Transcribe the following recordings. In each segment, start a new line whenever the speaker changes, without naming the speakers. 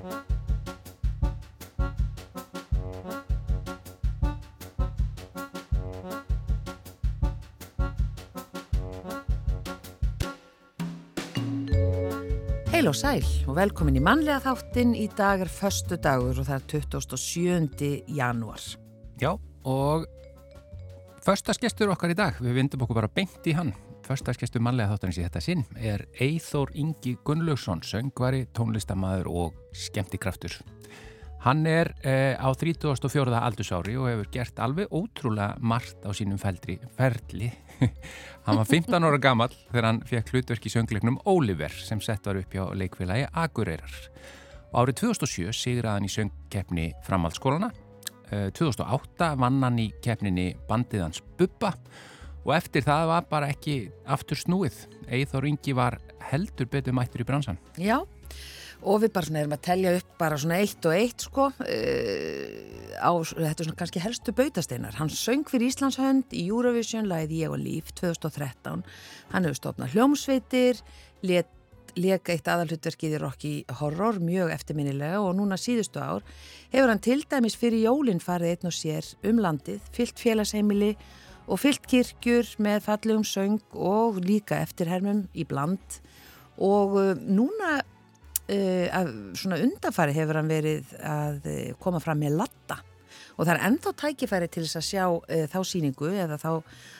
Heil og sæl og velkomin í mannlega þáttin. Í dag er förstu dagur og það er 27. janúar.
Já, og förstaskestur okkar í dag, við vindum okkur bara beint í hann. Förstaskestur mannlega þáttanins í þetta sinn er Eithór Ingi Gunnlaugsson, söngvari, tónlistamæður og skemmtikraftur. Hann er eh, á 34. aldursári og hefur gert alveg ótrúlega margt á sínum feldri, ferli hann var 15 ára gammal þegar hann fekk hlutverk í söngleiknum Oliver sem sett var upp hjá leikfélagi Akureyrar. Og árið 2007 sigraði hann í söngkeppni framhaldsskólana. 2008 vann hann í keppninni Bandiðans Bubba og eftir það var bara ekki aftur snúið. Eithor Ingi var heldur betur mættur í bransan.
Já, og við bara svona erum að tellja upp bara svona eitt og eitt sko uh, á, þetta svona kannski helstu bautasteinar hann söng fyrir Íslandshönd í Eurovision læði ég og líf 2013 hann hefur stofnað hljómsveitir leik eitt aðalhutverkið í Rocky Horror mjög eftirminnilega og núna síðustu ár hefur hann til dæmis fyrir jólinn farið einn og sér um landið fyllt félagsheimili og fyllt kirkjur með fallegum söng og líka eftirhermum í bland. Og uh, núna uh, svona undafari hefur hann verið að uh, koma fram með latta og það er ennþá tækifæri til þess að sjá uh, þá síningu eða þá,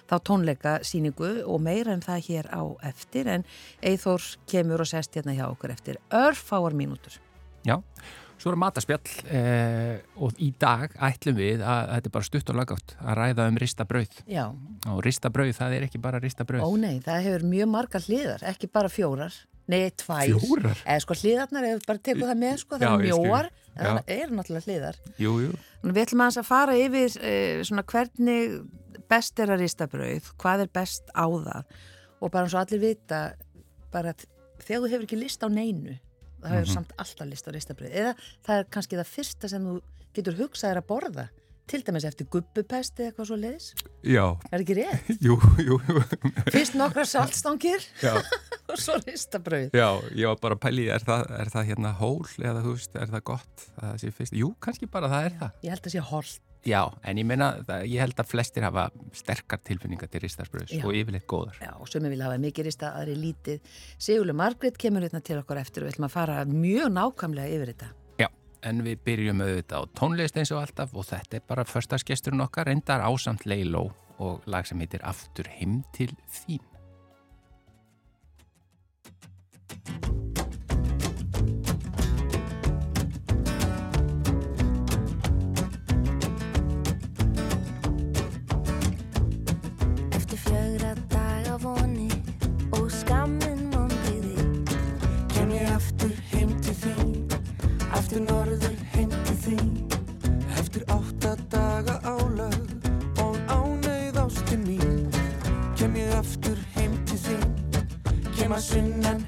þá tónleika síningu og meira en það hér á eftir en Eithór kemur og sest hérna hjá okkur eftir örfáar mínútur.
Já, svo er mataspjall eh, og í dag ætlum við að þetta er bara stutt og lagátt að ræða um ristabrauð
Já.
og ristabrauð það er ekki bara ristabrauð.
Ó nei, það hefur mjög margar hliðar, ekki bara fjórar. Nei, tvær.
Fjórar?
Eða sko hliðarnar, ef við bara tekum það með sko, það
Já,
er mjóar,
Já.
það er náttúrulega hliðar.
Jú, jú.
Við ætlum aðeins að fara yfir uh, svona hvernig best er að rista brauð, hvað er best á það og bara eins og allir vita bara að þegar þú hefur ekki list á neinu, það hefur
Mhm.
samt alltaf list á rista brauð eða það er kannski það fyrsta sem þú getur hugsað er að borða til dæmis eftir gubbupest eða eitthvað svo leiðis
Já,
er ekki rétt?
jú, jú, jú.
Fyrst nokkra saltstangir
Já,
og svo rista brauð
já, ég var bara að pæli, er það, er það hérna hól eða þú veist, er það gott að það fyrst? Jú, kannski bara það er það.
Ég held að sé holt
Já, en ég meina, ég held að flestir hafa sterkar tilfinningar til ristarsbröðs
Já.
og yfirleitt góðar.
Já, og sumi vil hafa mikið rista, aðri lítið. Sigurlu Margrét kemur hérna til okkur eftir og við ætlum að fara mjög nákvæmlega yfir þetta.
Já, en við byrjum auðvitað á tónlist eins og alltaf og þetta er bara förstaskesturinn okkar, reyndar ásamt Leiló og lag sem heitir Aftur heim til þín.
Sunnan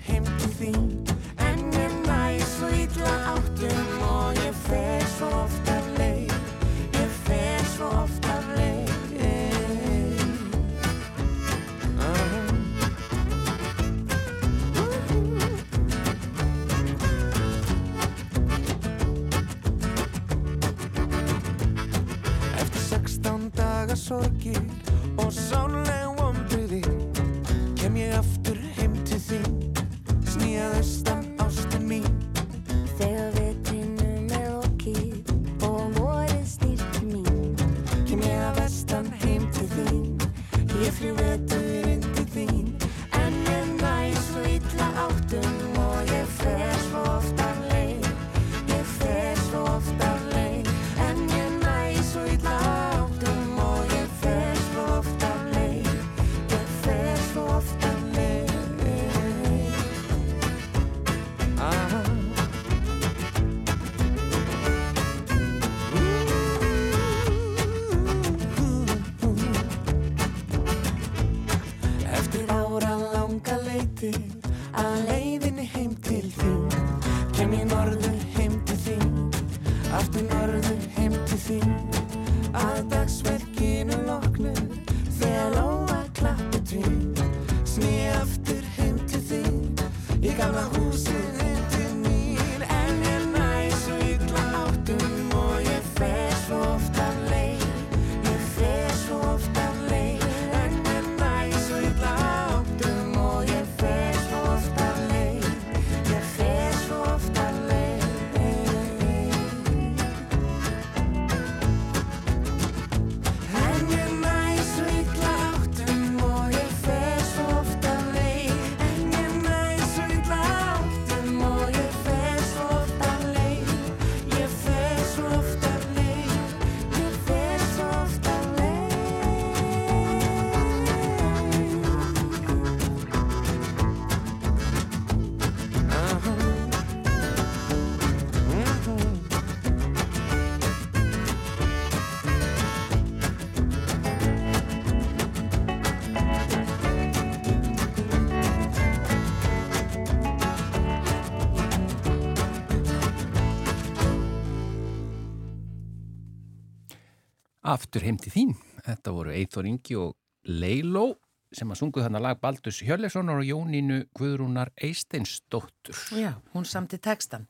aftur heim til þín.
Þetta voru Eithor Ingi og Leiló sem að sunguð þarna lag Baldus Hjörleifssonar og Jónínu Guðrúnar Eisteinsdóttur.
Já, hún samti textan.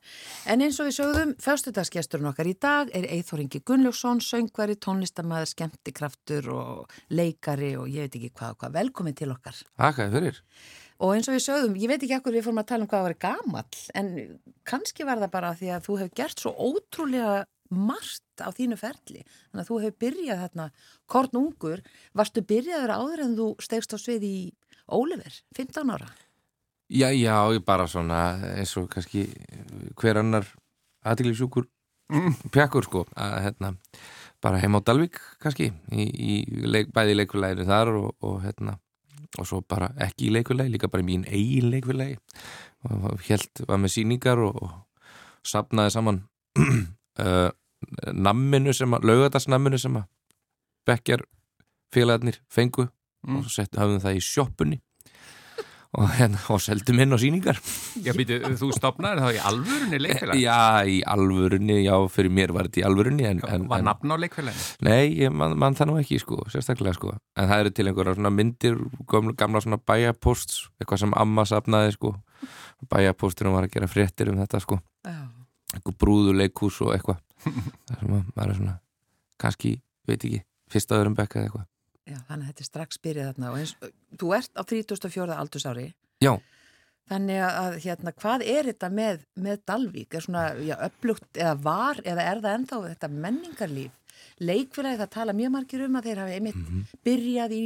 En eins og við sögðum, fjöstudagsgesturinn okkar í dag er Eithor Ingi Gunnlaugsson, söngvari, tónlistamæður, skemmtikraftur og leikari og ég veit ekki hvað og hvað. Velkomin til okkar.
Þakkaði fyrir.
Og eins og við sögðum, ég veit ekki ekkur við fórum að tala um hvað að vera gamall, en kannski var það bara því að þú hefur gert svo ótrúlega margt á þínu ferli. Þannig að þú hefur byrjað þarna, korn ungur, varstu byrjaður áður en þú stegst á svið í Ólefur, 15 ára?
Já, já, ég bara svona eins og kannski hver annar aðtilífsjúkur pjakkur sko að hérna bara heim á Dalvík kannski í, í leik, bæði leikfélaginu þar og, og hérna og svo bara ekki í leikfélagi, líka bara í mín eigin leikfélagi og helt var með síningar og, og sapnaði saman uh, namminu sem að, laugadagsnamminu sem að bekkjar félagarnir fengu
Mm.
og svo settum hafðum það í sjoppunni og hérna og seldum inn á síningar
Já, býtu, þú stopnaði þá í alvörunni leikfélag?
Já, í alvörunni, já, fyrir mér var þetta í alvörunni en, en,
Var nafn á leikfélaginu?
Nei, ég man, man það nú ekki, sko, sérstaklega, sko En það eru til einhverja svona myndir gamla, gamla svona bæjaposts eitthvað sem amma sapnaði, sko Bæjaposturinn var að gera fréttir um þetta, sko
Já.
Eitthvað brúðuleikhús og eitthvað Það sem að maður er svona kannski, veit ekki, fyrsta öðrum bekka eða eitthvað
Já, þannig að þetta er strax byrjað þarna og eins, þú ert á 34. aldursári.
Já.
Þannig að, hérna, hvað er þetta með, með Dalvík? Er svona, já, upplugt eða var eða er það ennþá þetta menningarlíf? Leikfélagi, það tala mjög margir um að þeir hafi einmitt
Mhm.
byrjað í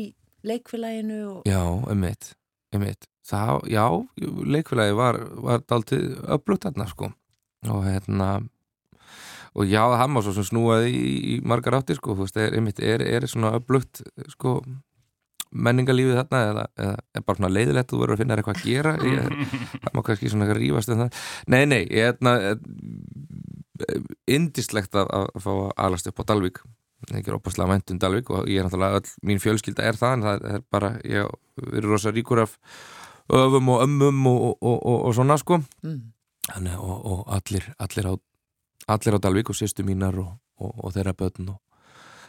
leikfélaginu og...
Já, einmitt, einmitt. Það, já, leikfélagi var, var daldið upplugt þarna, sko. Og hérna, og já, það má svo sem snúaði í, í margar áttir, sko, þú veist, er, einmitt, er, er svona upplugt, sko, menningarlífið þarna eða, eða er bara svona leiðilegt þú verður að finna eitthvað að gera? Ég, það má kannski svona eitthvað rífast um það. Nei, nei, ég er indislegt að, að fá að alast upp á Dalvík. Ekki er opaslega vænt um Dalvík og ég er náttúrulega öll, mín fjölskylda er það en það er bara, ég verður rosa ríkur af öfum og ömmum og, og, og, og svona sko.
Mm.
Þannig, og, og allir, allir á allir á Dalvík og sýstu mínar og, og, og þeirra börn og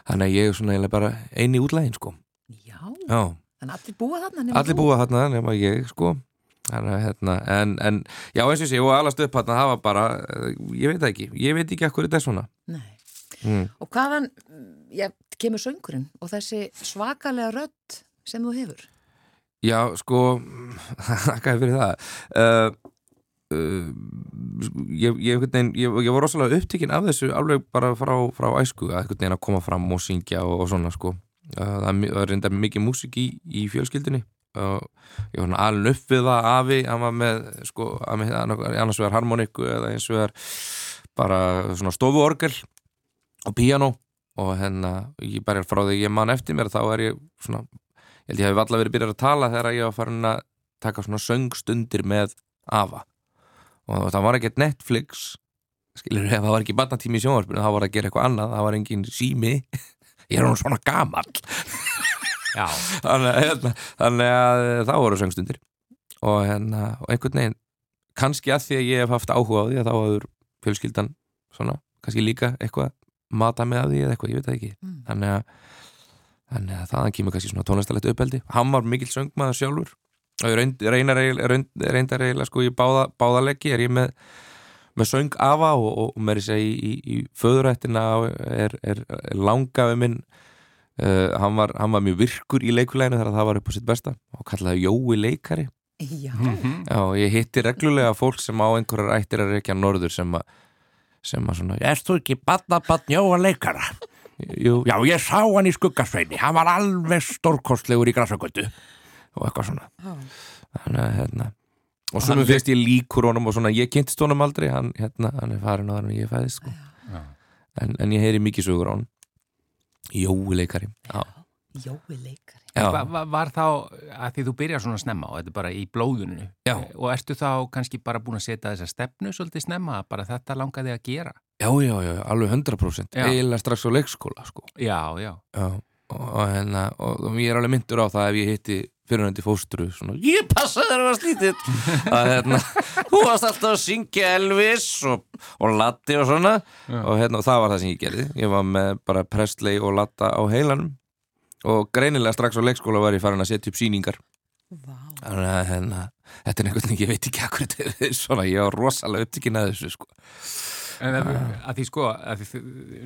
þannig að ég er svona eiginlega bara eini útlægin sko.
Já,
Já,
þannig að allir búa þarna nema
allir búa þarna nema ég sko. Þannig, hérna, en, en já eins og sé og alast upp þarna það var bara, eh, ég veit það ekki. Ég veit ekki ekkur þetta er svona.
Nei.
mm.
Og hvaðan, já, kemur söngurinn og þessi svakalega rödd sem þú hefur?
Já, sko þakka þér fyrir það. Uh, uh, ég, ég, einhvern veginn, ég, ég var rosalega upptekinn af þessu alveg bara frá, frá æsku að að koma fram og syngja og, og svona sko. Uh, það, það reynda mikið músík í, í fjölskyldinni og ég var alveg upp við það afi, hann var með sko, annars vegar harmoniku eða eins vegar bara svona stofuorgel og píanó. Og hérna, ég bara frá því ég man eftir mér þá er ég svona ég held ég hef alla verið byrjað að tala þegar ég var farin að taka svona söngstundir með afa og það var ekkert Netflix skilur ef það var ekki barnatími í sjónvarpinu þá var það að gera eitthvað annað, það var engin sími. Ég er nú svona gamall.
Já,
þannig, að, hérna, þannig að þá voru söngstundir og, hérna, og einhvern veginn kannski að því að ég hef haft áhuga á því að þá hafður fjölskyldan svona, kannski líka eitthvað mata með að því eða eitthvað, ég veit það ekki.
Mm.
þannig að, þannig að þaðan kemur kannski svona tónlistalegt uppeldi. Hann var mikill söngmaður sjálfur og ég reyndar eiginlega sko í báða, báðaleggi er ég með með söng afa og, og, og með þess að í, í, í föðurættina er, er, er langafi minn uh, hann, var, hann var mjög virkur í leikuleginu þegar það var upp á sitt besta og kallaði Jói leikari.
Já,
Mhm.
Já, ég hitti reglulega fólk sem á einhverjar ættir að reykja norður sem að sem að svona, erst þú ekki badnabann Jóa leikara? Jú, já, ég sá hann í skuggasveini, hann var alveg stórkostlegur í grasagötu og eitthvað svona
Já.
Þannig að, hérna og
le-
finnst ég líkur honum og svona ég kynntist honum aldrei, hann, hérna, hann er farin á hann og ég fæðist, sko
Já.
en, en ég heyri mikið sögur á hann Jói leikari Já,
Jói leikari.
já.
Va, va, var þá að því þú byrjar svona snemma og þetta er bara í blóðuninu
Já.
og ertu þá kannski bara búin að setja þessa stefnu svolítið snemma, bara þetta langaði að gera
já, já, já, alveg 100%
Já.
eiginlega strax á leikskóla, sko
Já, já,
Já, og, og, hérna, og, og ég er alveg myndur á það ef ég hitti fyrirhundi fóstru svona, ég passa þér að vera slítið að hérna, þú varst alltaf að syngja Elvis og, og Latti og svona. Og hérna, og það var það sem ég gerði. Ég var með bara Presley og Latta á heilanum. Og greinilega strax á leikskóla var ég farin að setja upp síningar
Vá.
þannig að hérna, þetta er einhvern veginn, ég veit ekki akkur þetta er svona, ég var rosalega upptikinn að þessu sko.
En að, að því sko, að því,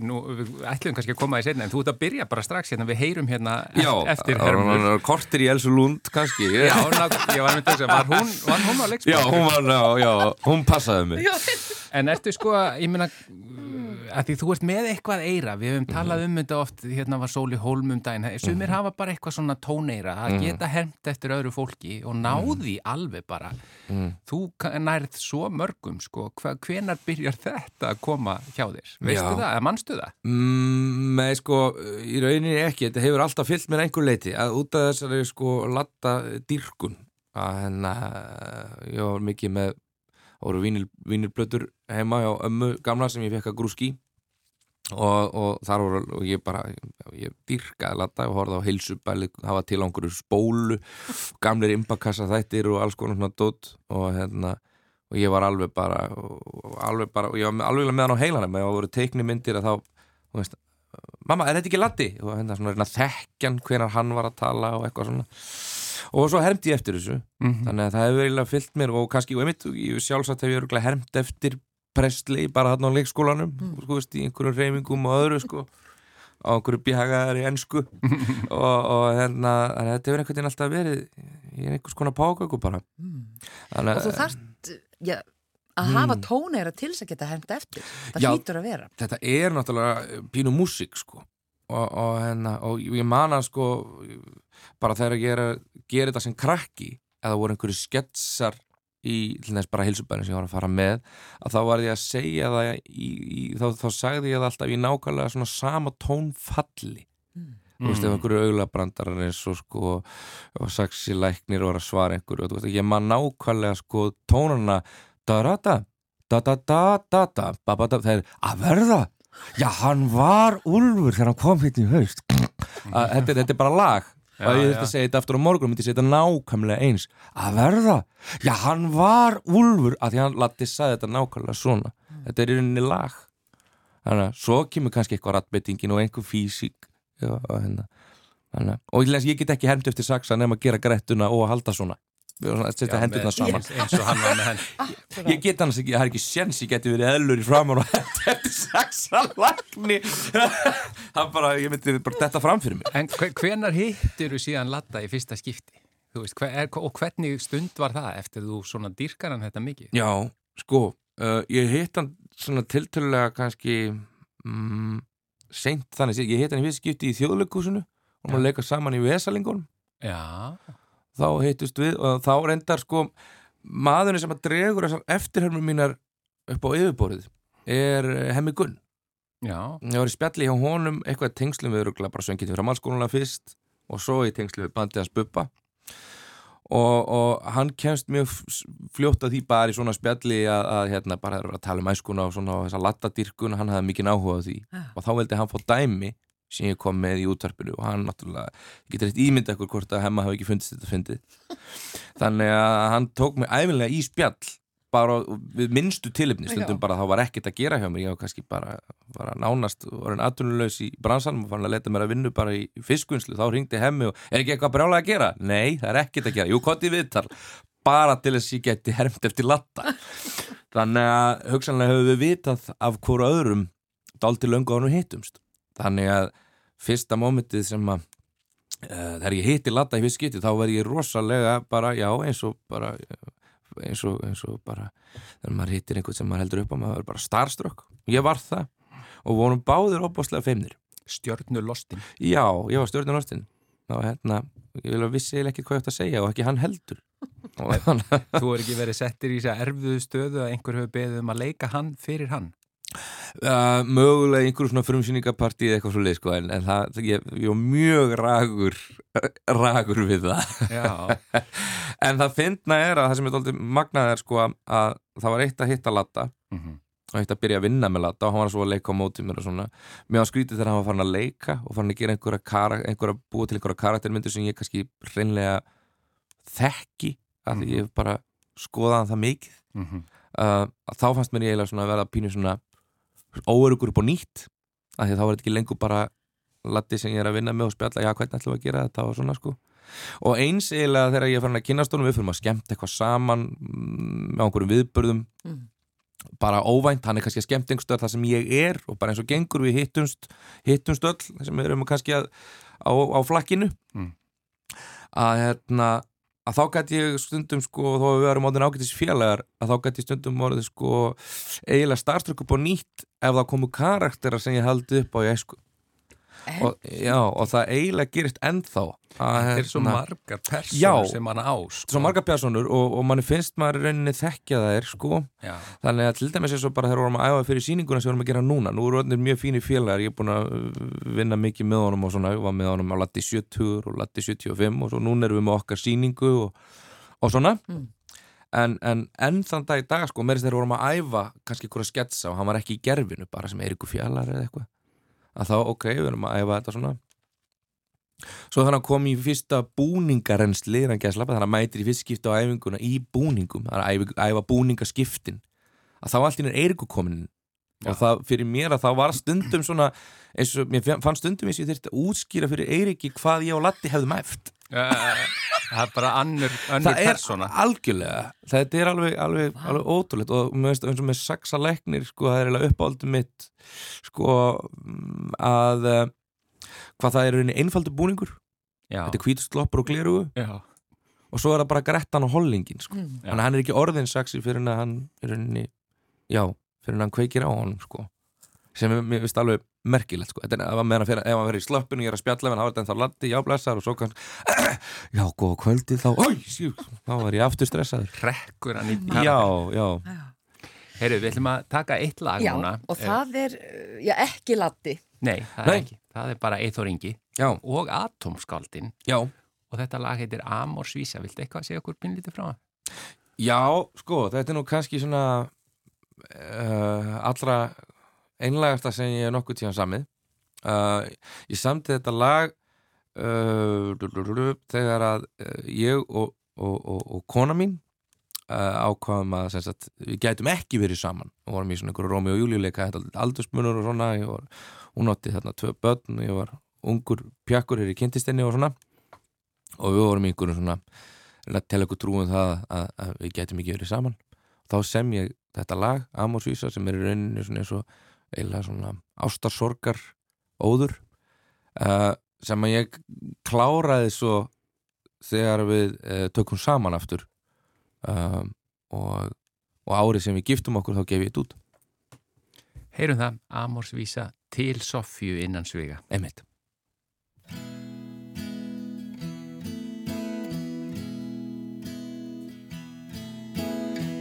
nú, við ætlum kannski að koma í setna, en þú ert að byrja bara strax hérna, við heyrum hérna
Já,
eftir hermur.
kortir í Elsu Lund kannski
Já, ná, ég var með þess að var hún, var hún á
Já,
leikspil?
hún var, já, já, hún passaði mig
En ertu sko, ég meina, að því þú ert með eitthvað eira, við hefum talað um þetta oft, hérna var sól í hólmum daginn, sumir hafa bara eitthvað svona tóneira, að geta hermt eftir öðru fólki og náði alveg bara. Þú nærð svo mörgum, sko, hvenar byrjar þetta að koma hjá þér? Veistu
Já.
það, eða manstu það?
mm, Nei, sko, í rauninni ekki. Þetta hefur alltaf fyllt mér einhver leiti að út af þessari, sko, latta dýrkun. Að hérna ég var mikið með það voru vínil, vínilblötur heima hjá ömmu gamla sem ég fekk að grúski. Og, og þar voru og ég bara, ég dýrkaði latta og horfði á heilsubæli, var til á einhverju spólu, gamlir imbakassa þættir og alls konar svona dót. Og hérna og ég var alveg bara og alveg bara, og ég var með- alveg með hann á heilanum. Og það voru teikni myndir að þá þú veist, mamma, er þetta ekki latti? og hérna svona þekkjan hvenar hann var að tala og eitthvað svona og svo hermdi ég eftir þessu
Mhm.
þannig að það hefur eiginlega fyllt mér og kannski, og einmitt, sjálfsagt hef ég hermt eftir Presley bara þarna á leikskólanum sko veist, í einhverjum reymingum og öðru sko á einhverju bíhagaðar í ennsku og, og hérna þetta hefur einhvern veginn alltaf verið í einhvers konar páköku bara þannig,
Og þú þarft já, að hafa tóneira til þess að geta hermt eftir. Það
Já.
hlýtur að vera.
þetta er náttúrulega pínu músík sko og, og, hérna, og ég man að sko bara þegar ég er að gera þetta sem krakki eða voru einhverju sketsar í til þess bara heilsubæðin sem ég var að fara með að þá var ég að segja það í, í, þá, þá sagði ég það alltaf í nákvæmlega svona sama tónfalli. Þú veist, ef einhverju auglabrandarar eins og sko og saxi læknir og var að svara einhverju og þú veist, ég man nákvæmlega sko tónana da-da-da da-da-da-da-da ba-ba-da, það er að verða? Já, hann var úlfur þegar hann kom hitt í haust. Þetta er bara lag Og ég
já.
þetta segja þetta aftur á morgun myndi ég segja þetta nákvæmlega eins. Að verða, já, hann var úlfur að því hann latti sagði þetta nákvæmlega svona. Þetta er í rauninni lag. Þannig að svo kemur kannski eitthvað rattbeitingin og einhver físík já, og hérna. Að- og ég, ég get ekki hermt eftir saksa nefn að gera grettuna og að halda svona. að setja hendurna saman.
eins, og hann var með henn
ég get annars ekki, það er ekki séns ég geti verið eðlur í framann og þetta saksa lagni það bara, ég myndi bara þetta fram fyrir mig.
En hve- hvenar hittir þú síðan latta í fyrsta skipti? Þú Veist, hver, er, og hvernig stund var það eftir þú svona dýrkar hann þetta mikið?
já, sko, uh, ég hitt hann svona tiltölulega kannski mm, seint þannig ég hitt hann í fyrst skipti í þjóðleikúsinu og maður leika saman í vesalingunum
Já,
þá hittust við og þá reyndar sko maðurinn sem að dregur þessar eftirhermur mínar upp á yfirborðið er eh, Hemmi Gunn.
Já,
ég var í spjalli hjá honum eitthvað tengslum við öruglega bara söngið til framhalskóluna fyrst og svo í tengslum við bandið hans Bubba. Og, og hann kemst mjög fljótt að því bara í svona spjalli að, að hérna bara að tala um æskuna og svona og þessa lattadýrkun hann hafði mikið áhuga á því.
Ah.
og þá veldi hann fá dæmi sem ég kom með í útvarpinu og hann náttúrulega ég getur eitt ímynda ekkur hvort að hemma hafi ekki fundist þetta fyndið. Þannig að hann tók mig æfinlega í spjall bara á- við minnstu tilefni stundum bara þá var ekkert að gera hjá mér ég var kannski bara, bara nánast var hann atvinnulegs í bransanum og fann að leta mér að vinna bara í fiskvinnslu, þá ringdi hemmi og er ekki eitthvað brjálega að gera? Nei, það er ekkert að gera, jú, koti viðtal bara til þess að ég geti hermt eftir latta. Þannig að hugsanlega höfum við vitað af hverju öðrum dálítið löngu ánum hittumst. Þannig að fyrsta mómentið sem að uh, þegar ég hitti latta í fyrst skipti þá verð ég rosalega bara, já, eins og bara eins og, eins og bara þegar maður hittir einhvern sem maður heldur upp á maður er bara starströkk, ég var það. Og vorum báðir opbáslega feimnir.
Stjörnu lostin.
já, ég var stjórnum ástin og hérna, ég vil að vissi ekki hvað ég ætti að segja og ekki hann heldur. Og
Þú er ekki verið settir í þess að erfiðu stöðu að einhver hefur beðið um að leika hann fyrir hann.
Uh, mögulega einhverjum svona frumsýningapartí eða eitthvað svo leið sko en, en það, ég, ég var mjög ragur ragur við það en það fyndna er að það sem er dálítið magnað er sko að, að það var eitt að hitta Latta
Mhm.
og eitt að byrja að vinna með Latta og hann var svo að leika á móti mér og svona mér var skrítið þegar hann var farin að leika og farin að gera einhverja, kara, einhverja búa til einhverja karaktermyndir sem ég kannski hreinlega þekki af því
Mhm.
ég bara skoðað það mikið
mm -hmm.
uh, að þá fannst mér ég eiginlega svona að verða pínu svona óörugur upp á nýtt af því þá var þetta ekki lengur bara latti sem ég er að vinna með og spjalla já hvernig ætlum við að gera þetta og svona sko og eins eiginlega þegar ég er farin að kynast honum við fyrir að skemmt eitthvað saman mm, með einhverjum viðbörðum
Mm.
bara óvænt, hann er kannski að skemmt einhverstaðar þar sem ég er og bara eins og gengur við hittumst hittumst öll sem við erum kannski að, á, á flakkinu
Mm.
að hérna að þá gæti ég stundum sko þó að við erum áður ágætis félagar að þá gæti ég stundum orðið sko eiginlega starstrykk upp á nýtt ef það komu karaktera sem ég haldi upp á. Í æsku og, já, og það eiginlega gerist ennþá að,
Þetta er svo
hérna,
margar persónur
Já.
sem hann á sko.
svo margar personur og, og manni finnst maður í rauninni þekkja þær sko
Já,
Þannig að til dæmis er svo bara þegar við vorum að æfa fyrir sýninguna sem við vorum að gera núna. Nú eru öllnir mjög fínir félagar, ég er búin að uh, vinna mikið með honum og svona, ég var með honum á Latti 70 og Latti 75 og svo núna erum við með okkar sýningu og, og svona.
Mm.
En, en enn þann dag í dag sko, meirist þegar við vorum að æfa kannski ykkur að sketsa og hann var ekki í gerfinu bara sem Eiríku fjallar eða eitthvað. Að þá, ok, við erum að æfa þetta svona. Svo þannig að kom í fyrsta búningarensli þannig að mætir í fyrst skipta á æfinguna í búningum, þannig að æfa, búningaskiptin. Að þá allt í er Eiríku komin og það fyrir mér að það var stundum svona eins og mér fann stundum eins og ég þurfti að útskýra fyrir Eiríki hvað ég og Latti hefðum æft
það er bara annur, annur
það er
persóna.
algjörlega þetta er alveg, alveg, alveg ótrúleitt og veist eins og með saksa leiknir sko, það er uppáldum mitt sko mm, að eh, hvað það er í rauninni einfaldur búningur.
Já,
þetta er hvítusloppur og glerugu
já,
og svo er það bara grettan og hollingin sko.
Mm.
Þannig að hann er ekki orðin saxi fyrir hann er rauninni, já, fyrir en að hann kveikir á honum sko. Sem er, mér finnst alveg merkilegt sko. Þetta er meðan fyrir, ef hann fyrir í slöppinu ég er að spjalla ef hann hafa þetta þá landi, já blessar og svo kann já, góða kvöldi þá. Æ, sjú, þá var ég aftur stressaður.
Rekkur hann í
já, já,
Já.
Heyrðu, við ætlum að taka eitt lag
Já,
núna.
og það er, já, ekki latti.
Nei, það er
Nei.
ekki, það er bara Eithor Ingi
já,
og Atomskaldin
já.
Og þetta lag heitir Amor Svísa Viltu eitthvað að segja okkur pínlítið frá það?
já, sko, þetta er nú kannski svona uh, allra einlægasta sem ég hef nokkuð tíðan samið. Uh, ég samti þetta lag uh, þegar að uh, ég og, og, og, og kona mín uh, ákvaðum að sagt, við gætum ekki verið saman. Og vorum í svona einhverju Rómi og Júliuleika aldursmunur og svona ég var, hún átti þarna tvö börn og ég var ungur pjakkur er í kynntistinni og svona. Og við vorum í einhverju svona að ykkur trúum það að, að við gætum ekki verið saman. Þá sem ég þetta lag, Amorsvísa sem er í rauninni svona eins og eiginlega svona ástarsorgar óður uh, sem að ég kláraði svo þegar við uh, tökum saman aftur um, og, og árið sem við giftum okkur þá gef ég þetta út.
Heyrum það, Amor Svísa til Sofju innan sviga.
Einmitt.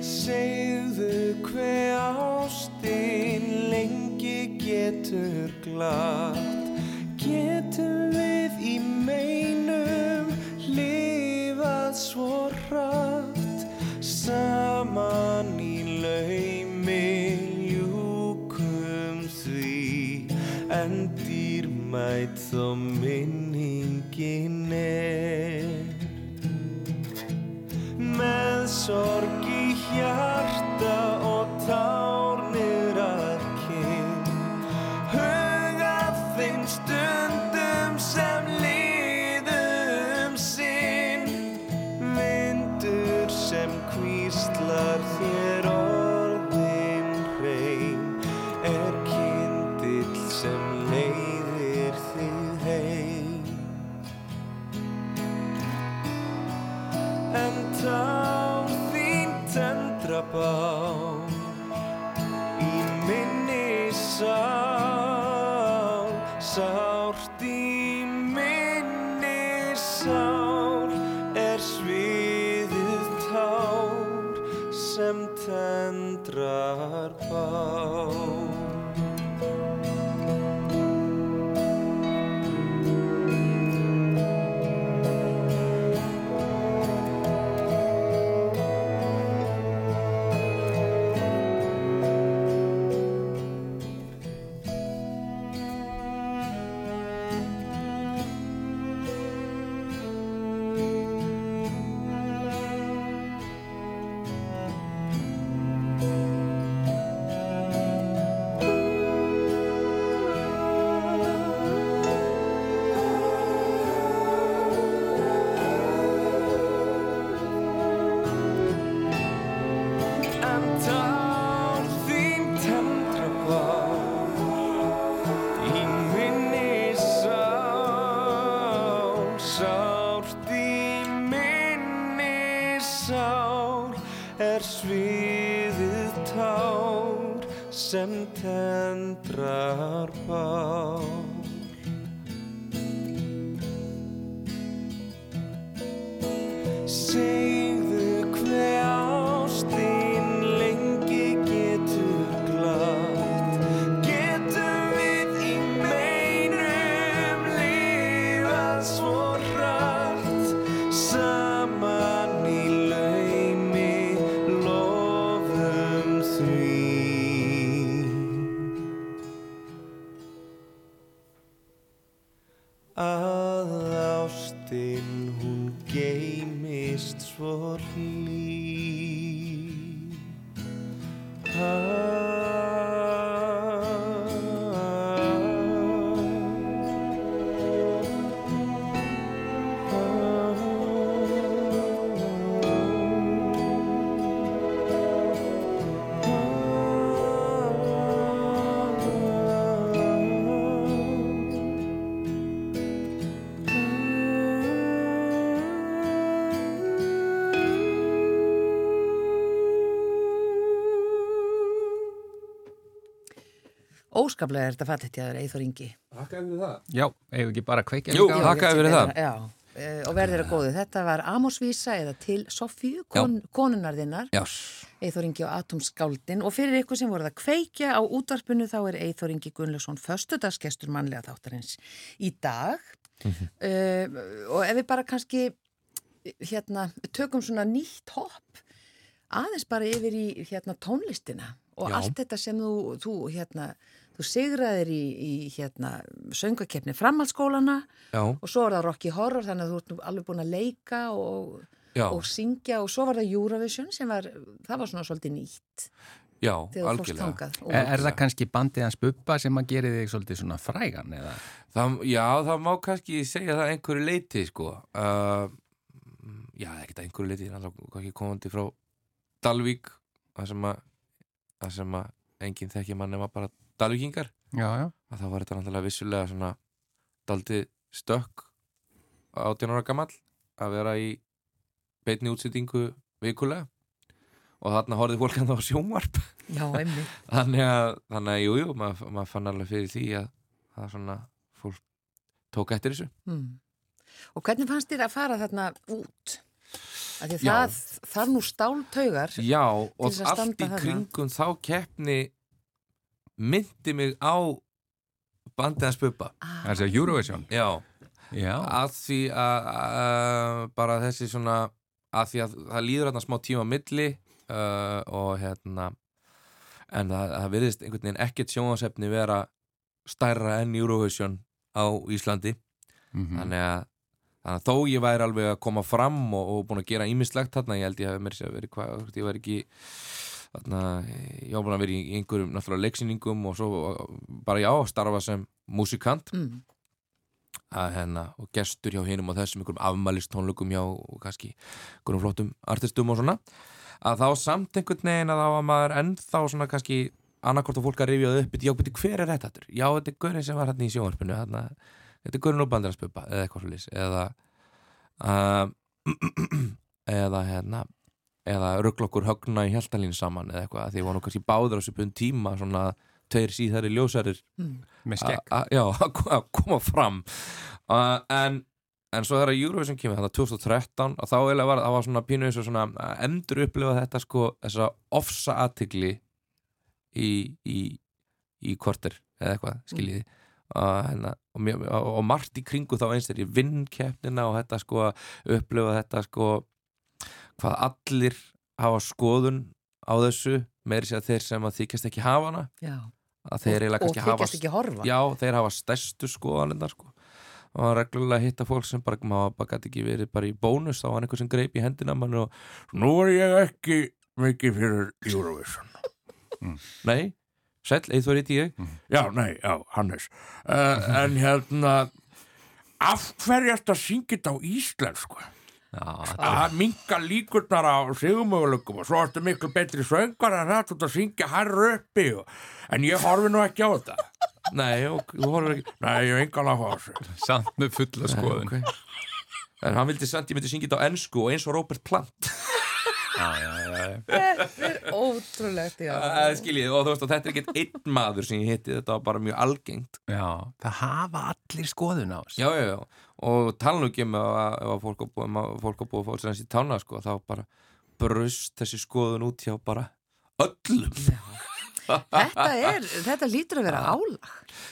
Segðu hver lengi getur glatt. Getum við í meinum lifað svo hratt? Saman í laumi ljúkum því. En dýrmætt þó minningin er. Með sorg í hjarta og tár
Óskaplega er þetta fallet hjá þér, Eithor Ingi.
Hakkaði við það?
Já, eigum ekki bara að kveikja
Jú,
líka á
það- það.
Já, eh, og verðir að góðu. Þetta var Amosvísa eða til Sofíu, kon, konunar þinnar,
Já,
Eithor Ingi og Atomskáldin. Og fyrir ykkur sem voruð að kveikja á útvarpinu þá er Eithor Ingi Gunnlaugsson föstudagsgestur mannlega þáttarins í dag.
Mhm.
uh, og ef við bara kannski hérna, tökum svona nýtt hopp aðeins bara yfir í hérna, tónlistina og
Já.
allt þetta sem þú, þú, hérna, þú sigraðir í, í hérna, söngakefni framhaldsskólana
Já,
og svo var það Rocky Horror þannig að þú ert nú alveg búin að leika og, og syngja og svo var það Eurovision sem var, það var svona svolítið nýtt
já, algjörlega.
er, er það kannski bandið hans bubba sem að gera þig svolítið svona frægan eða?
Það, já, það má kannski segja það að einhverju leiti, sko. Uh, já, ekkert einhverju leiti, það er ekki komandi frá Dalvík, það sem að, að enginn þekki mann nema bara Dalvíkingar.
Já, já.
Að þá var þetta náttúrulega vissulega svona daldið stökk 18 ára gamall að vera í beinni útsettingu vikulega. Og þarna horfði fólk hann á sjónvarp.
Já,
þannig að, þannig að jú, jú, maður mað fann alveg fyrir því að það svona fólk tók eftir þessu.
Mm. og hvernig fannst þér að fara þarna út? Það þarf nú stáltaugar
Já, og allt í kringum þá keppni myndi mig á bandið hans Bubba
ah,
Það er að Eurovision.
Já,
Já.
að því að, bara þessi svona að því að það líður hérna smá tíma á milli uh, og hérna en það, það virðist einhvern veginn ekkert sjónasefni vera stærra enn Eurovision á Íslandi
Mhm.
þannig að Þannig að þó ég væri alveg að koma fram og, og búin að gera ímislegt þarna, ég held ég að mér sé að veri hvað, ég væri ekki þarna, ég var búin að vera í einhverjum náttúrulega leiksýningum og svo bara já, starfa sem músikant
mm.
að hérna, og gestur hjá hinum og þessum einhverjum afmælistónlugum hjá og kannski einhverjum flottum artistum og svona að þá samt einhvern veginn að þá var maður ennþá svona kannski annarkort og fólk að rifja upp já, beti, hver er þetta? Já, þetta er Gaurin sem var hérna í sjónvarpinu þarna, þetta er Gaurin og Bandarasbubba eða eitthvað svolítið eða uh, eða hérna eða rugglokkur högna í hjæltalín saman eða eitthvað, því nú kannski báður á svipun tíma svona tveir síðari ljósarir
Mm.
Með
já, að ko- að koma fram. Uh, en, en svo þegar Eurovision kemur þetta 2013 og þá eiginlega var það var svona pínu eins og svona að endur upplifa þetta sko þessa ofsa aðtigli í, í, í korter eða eitthvað, skiljiði. Og, hérna, og, og, og margt í kringu þá eins þegar ég vinn keppnina og þetta sko að upplifa þetta sko hvað allir hafa skoðun á þessu meiri sér þeir sem að þykjast ekki hafa hana
já.
að þeir eiginlega
og
kannski hafa
þykjast ekki horfa
Já, þeir hafa stærstu skoðanindar sko. og það er reglulega að hitta fólk sem bara, maður bara gæti ekki verið bara í bónus þá var einhver sem greip í hendina mann og nú er ég ekki mikið fyrir Eurovision
Mm.
Nei, sæll, eitthvað reyndi ég
Já, nei, já, Hannes uh, En hérna Af hverju ertu að syngja þetta á íslensku?
Já,
Að minka líkurnar á sigumöguleikum og svo ertu miklu betri söngar en það þú ert að syngja hærra uppi og... en ég horfi nú ekki á þetta
Nei, og þú horfir ekki
Nei, ég hef engan að á þessu
samt með fulla skoðun.
okay. En hann vildi samt, ég myndi syngja þetta á ensku og eins og Robert Plant
Já, já, já, já.
Þetta er ótrúlegt,
skiljið, og þú veist, þetta er ekkert einn maður sem ég hitti, þetta var bara mjög algengt
já. Það hafa allir skoðun á þessu.
Já, já, já, og tala nú ekki um að, ef að fólk á búið, að fólk á búið fólk sem þessi tána, sko, þá bara brust þessi skoðun út hjá bara öllum
Þetta er, þetta lítur að vera álag.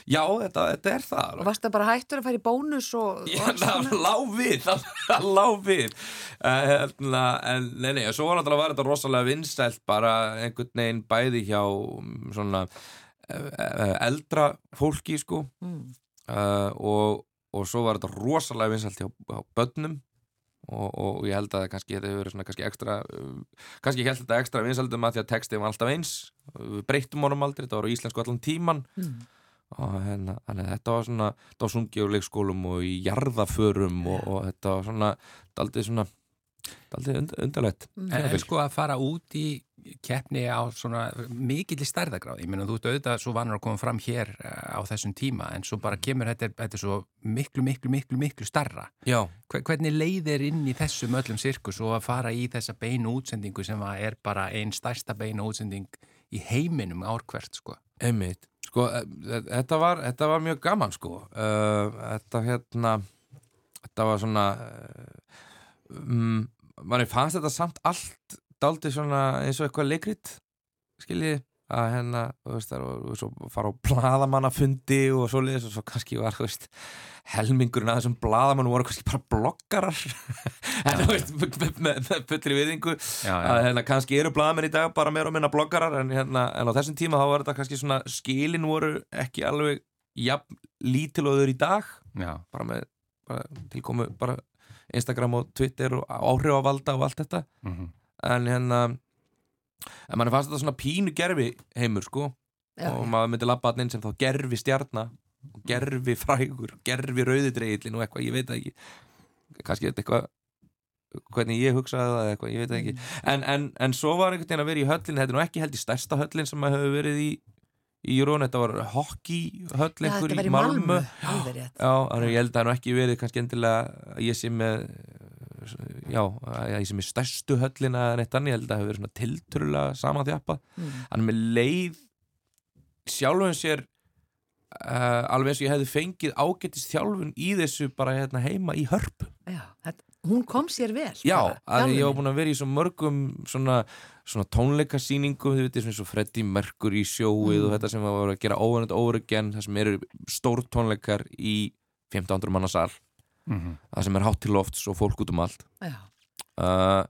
Já, þetta, þetta er það
Og
alveg.
varst það bara hættur að í bónus og...
Já,
og alls
það
konar?
lá við, það, það lá við uh, hérna, en nei, nei, svo var náttúrulega var þetta rosalega vinsælt bara einhvern veginn bæði hjá mm, svona uh, eldra fólki sko
Mm.
uh, og, og svo var þetta rosalega vinsælt hjá, hjá börnum og, og ég held að það kannski þetta hefur verið svona kannski ekstra uh, kannski ég held þetta ekstra vinsældum að því að textið var alltaf eins. Við breyttum honum aldrei, þetta var á íslensku allan tíman
Mm.
og hérna, þannig að þetta var svona þetta var sungið á leikskólum og í jarðaförum og, og þetta var svona daldið svona und, undarlegt.
Mm.
En, en sko að fara út í keppni á svona mikill í stærðagráð, ég meina þú ert auðvitað svo vanur að koma fram hér eh, á þessum tíma en svo bara kemur þetta, þetta svo miklu, miklu, miklu, miklu starra.
Já,
Hver- Hvernig leiðir inn í þessum öllum sirkus og að fara í þessa beinu útsendingu sem er bara einn stærsta beinu útsending í heiminum árkvert sko?
einmitt. Sko, e- e- þetta var, þetta var mjög gaman sko. Uh, þetta hérna þetta var svona um, manni fannst þetta samt allt daldið svona eins og eitthvað leikrit skiljið að hérna, þú veist, það var svo fara á bladamannafundi og svo liðis og svo kannski var, þú veist, helmingurinn að þessum bladamann voru kannski bara bloggarar. En þú veist, með, fullri viðingu að hérna, kannski eru bladamenn í dag bara meira og minna bloggarar en, hérna, en á þessum tíma þá var þetta kannski svona skilin voru ekki alveg jafn lítil og þau eru í dag.
Já,
bara með bara, tilkomu bara Instagram og Twitter og áhrifavalda og allt þetta.
Mm
en hérna en manni fannst þetta svona pínu gerfi heimur sko.
Já,
og maður myndi labba hann inn sem þá gerfi stjarna og gerfi frægur, gerfi rauðidreigillin og eitthvað, ég veit ekki. Kannski þetta eitthvað hvernig ég hugsaði það eitthvað, ég veit ekki. En, en, en svo var einhvern veginn að vera í höllin þetta er nú ekki held í stærsta höllin sem maður hefur verið í í Jórón, þetta var hockeyhöll
Já,
einhver í Malmö.
Malmö.
Já, þannig ég held að það nú ekki verið kannski endilega að ég sé með já, ég sé með stærstu höllina en eitt annað, ég held að það hefur verið svona tiltörulega samanþjappa
Mm.
hann með leið sjálfum sér uh, alveg eins og ég hefði fengið ágættist þjálfun í þessu bara hérna heima í hörpu
Já, þetta, hún kom sér vel.
Já,
bara,
ég
þjálfunin.
búin að vera í svo mörgum svona, svona tónleikasýningum þið veitir svona svo Freddie Mercury sjóið og þetta sem var að gera óverðand óverðan það sem eru stór tónleikar í 1500 manna sal
-hmm.
það sem er hátt til lofts og fólk út um allt
Já,
uh,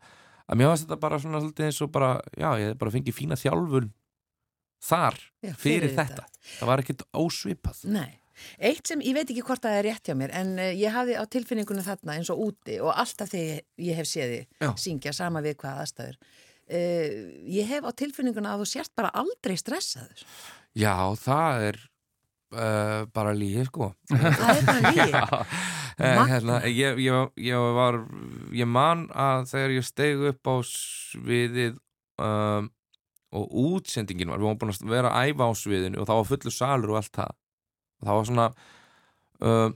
að mér varst þetta bara svona svolítið eins og bara, já, ég hef bara fengið fína þjálfun þar
já,
fyrir, þetta. það var ekkert ósvipað
Nei. Eitt sem, ég veit ekki hvort það er rétt hjá mér, en uh, ég hafði á tilfinningunum þarna eins og úti og alltaf þegar ég, hef séð
Já.
þið syngja sama við hvað aðstæður. Uh, ég hef á tilfinninguna að þú sért bara aldrei stressaður.
já, það er uh, bara lígi, sko
Það er bara lígi.
Eh, hérna, ég, ég, ég var ég man að þegar ég steg upp á sviðið um, og útsendingin var við varum búin að vera að æfa á sviðinu og það var fullu salur og allt það. Og það var svona um,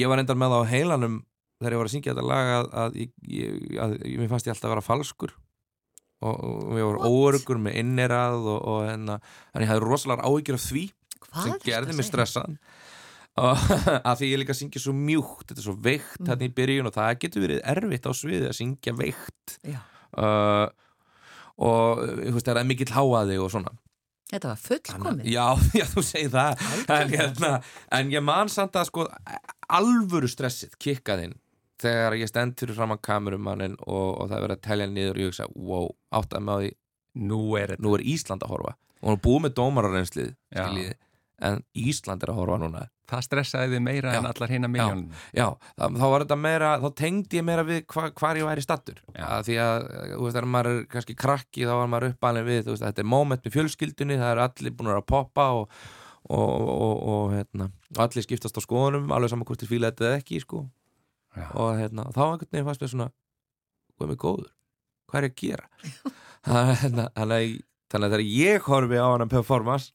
ég var endar með það á heilanum þegar ég var að syngja þetta lag að, að, að, að mér fannst ég alltaf að vera falskur. Og, og ég var óörgur með innerað og, og hérna, en ég hafði rosalega áhyggjur af því
Hvað
sem gerði mig
segja?
að því ég líka syngja svo mjúkt þetta er svo veikt
Mm.
hérna í byrjun og það getur verið erfitt á sviði að syngja veikt.
Já,
uh, og þú veist, það er mikill háaði og svona.
Þetta var fullkomið.
já, já, þú segir það. En, hérna, en ég man samt að sko alvöru stressið kikkaðinn þegar ég stend fyrir fram að kamerumannin og, og það er verið að telja niður og ég hugsa, wow, áttaði með á því.
Nú er
nú er Ísland að horfa. Og hún er búið með dómararreynslið en Ísland er að horfa núna
Það stressaði þið meira
Já.
en allar hinna miljónum
Já, það, þá var þetta meira, þá tengdi ég meira við hva, hvar ég væri stattur
Já.
að því að, þú veist, þegar maður er kannski krakki þá var maður uppalinn við, veist, þetta er moment með fjölskyldunni, það eru allir búin að poppa og, og, og, og hérna, allir skiptast á skoðunum, alveg saman hvort þið fíla þetta eða ekki, sko
Já.
og hérna, þá einhvern veginn fannst mér svona hvað er mig góður, hvað er ég að gera Þannig að- þannig að þegar ég horfi á hann að performance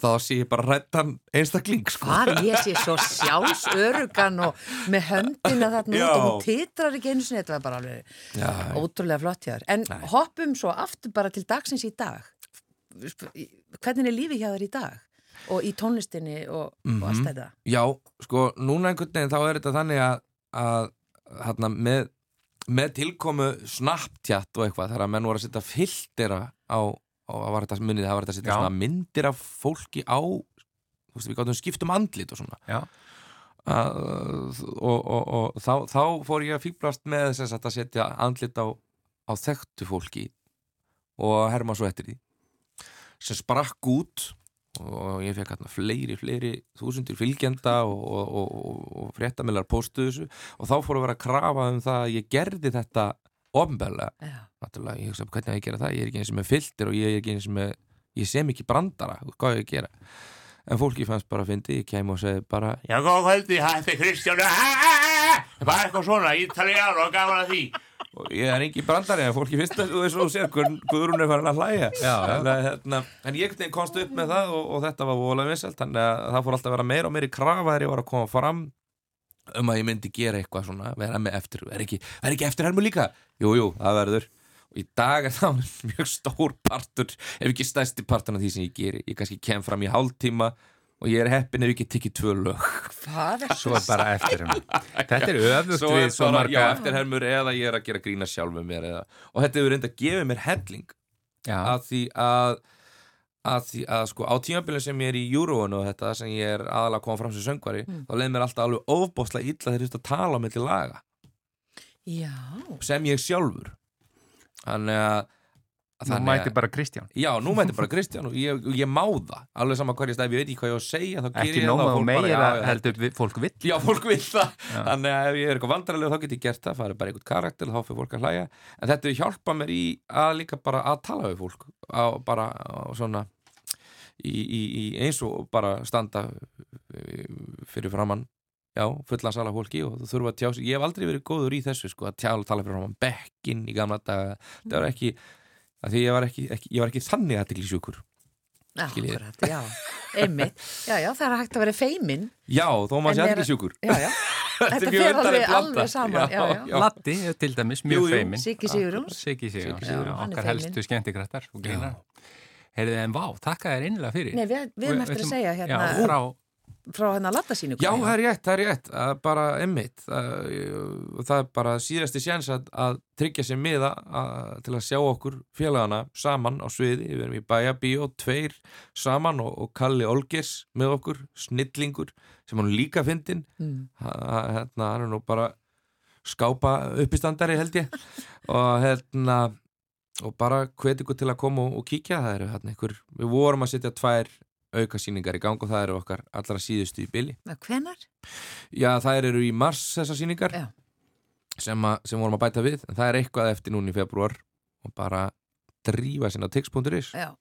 þá sé ég bara rættan einstakling sko.
Hvar ég sé svo sjálfsörugan og með höndina þarna út og hún titrar ekki einu sinni, þetta var bara alveg
Já,
ótrúlega flott hjá þér. En
Nei.
hoppum svo aftur bara til dagsins í dag. Hvernig er lífið hjá þér í dag? Og í tónlistinni og, og allt
Mhm.
þetta?
Já, sko, núna einhvern veginn þá er þetta þannig að, að hérna, með, með tilkomu Snapchat og eitthvað þar að menn voru að setja filtera á, á að var þetta munið, það var þetta að setja svona myndir af fólki á þú veist, við gáttum skiptum andlit og svona.
Já.
að, og, og, og þá, þá fór ég að fýblast með þess að setja andlit á, á þekktu fólki og herma svo eftir því. Sem sprakk út og ég fekk hérna fleiri, fleiri þúsundir fylgjenda og, og, og, og, og fréttamillar postuðu þessu. Og þá fór að vera að krafa um það að ég gerði þetta ofnbæðlega,
Já.
náttúrulega ég hugsa hvernig á ég að gera það, ég er ekki eins og með filter og ég er ekki eins og með, ég sem ekki brandara. Hvað á ég að gera? En fólki fannst bara að fyndi, ég kem og segi bara
Já, góð kvöldi, þetta er Kristján. Bara eitthvað svona, ítalíðan og gaman að því.
Og ég er ekki brandari en fólki finnst það og þú sér Guð- Guðrún er farin að hlæja.
Já, já.
En, hérna, en ég komst upp með það og, og þetta var voðalega vinsælt þannig að það fór alltaf að vera meira og meira í krafa þegar ég var að koma fram um að ég myndi gera eitthvað svona vera með eftir, er ekki, er ekki eftirhermu líka? Jú, jú, það verður. Og í dag er það mjög stór partur ef ekki stærsti partur af því sem ég geri. Ég kannski kem fram í hálftíma og ég er heppin ef ég get tekið tvö lög.
Hvað er
Svo er bara eftir henni. Þetta er öfugt
svo
við svo marga...
já, eftirhermur eða ég er að gera grína sjálf með mér eða, og þetta hefur reynda að gefa mér helling
Já,
að því að að því að sko á tímabilið sem ég er í Euroon og þetta sem ég er aðalega að koma fram sem söngvari þá leið mér alltaf alveg ofbóðslega illa þegar ég þurfti að tala á milli laga.
Já.
sem ég sjálfur. Þannig að
nú mæti
að-
bara Kristján.
Já, nú mæti bara Kristján og ég, ég má það alveg sama hverja stæð, ég veit ekki hvað ég á að segja
Ekki nóma
það
og meira heldur fólk vill.
Já, fólk vil það. Þannig að ef ég er eitthvað vandrarlega þá get ég gert það farið bara einhvern karakter þá fyrir fólk að hlæja en þetta er hjálpa mér í að líka bara að tala við fólk á, bara á svona í, í, í eins og bara standa eh, fyrir framann já, fullan sala fólki og þú þurfa að tjá ég hef aldrei verið góður í þessu sko að tjá, fyrir að því ég var ekki, ekki ég var ekki þannig aðtiklisjúkur Skiljið.
Akkurat, já. Einmitt. Já, já, það er hægt að vera feimin.
já, þó maður sé aðtiklisjúkur
Já, já. Þetta
undarleg
alveg,
blanda.
alveg saman. Já, já.
Já.
Latti til dæmis mjög
Jú, jú.
feimin.
Siggi Sigurjóns.
Siggi Sigurjóns, já, okkar
feiminn.
helstu skemmtikrættar. Heyrðu en vá, þakka þér innlega fyrir.
Nei, við, við erum eftir að segja
Já,
hérna
frá,
frá hérna lattasýningu.
Já, það er rétt, það er rétt að bara emmitt það, það er bara síðasti séns að, að tryggja sér miða til að sjá okkur félagana saman á sviði, við erum í Bæjabíó tveir saman og, og Kalli Olgers með okkur, snillingur sem hann líka fyndin
Mm.
Hérna, hann er nú bara skápa uppistandari held ég og hérna og bara hvet ykkur til að koma og, og kíkja það eru hérna ykkur, við vorum að setja tvær aukasýningar í gang og það eru okkar allra síðustu í byli
Hvenar?
Já, þær eru í mars þessar sýningar
Já.
sem, að, sem vorum að bæta við en það er eitthvað eftir núna í februar og bara drífa sinna tix.is
Já.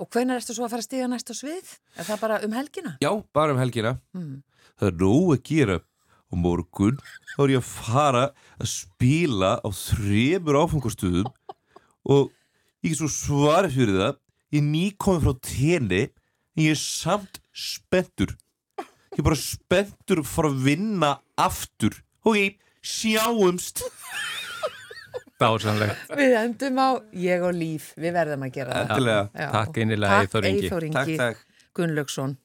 Og hvenar ertu svo að fara að stiga næst á svið? Er það bara um helgina?
Já, bara um helgina
Mm.
Það er nóg að gera og morgun þá er ég að fara að spila á þremur áfangastuðum og ég er svo svarið fyrir það ég er nýkomið frá tenni en ég er samt spenntur ég er bara spenntur að fara að vinna aftur ok, sjáumst
dásanlegt.
Við endum á ég og líf. Við verðum að gera. Já.
Takk innilega, Eyþór Ingi.
Gunnlaugsson.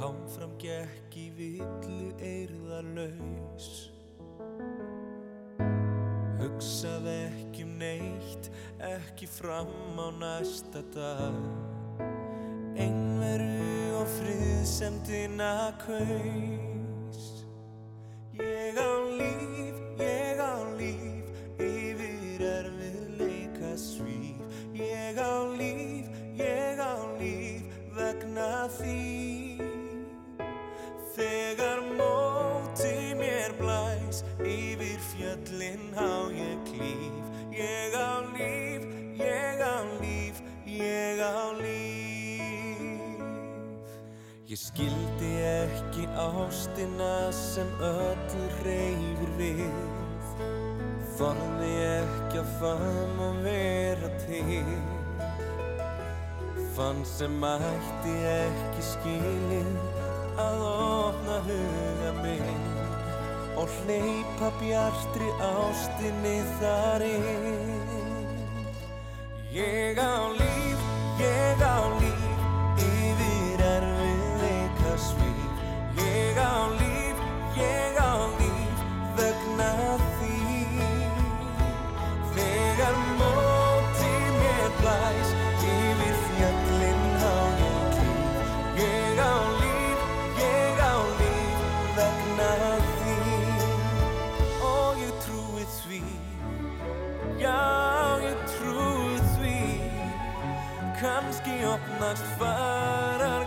Ég hamfram gekk í villu eirðarlaus. Hugsaði ekki um neitt, ekki fram á næsta dag. Einveru og friðsemdina kaus. Ég á á ég klíf. Ég á líf, ég á líf, ég á líf. Ég skildi ekki ástina sem öllu reyfir við Þorði ekki að fann að vera til Fann sem mætti ekki skilið að opna huga minn og hleypa bjartri ástinni þar inn. Ég á líf, ég á líf opnast farar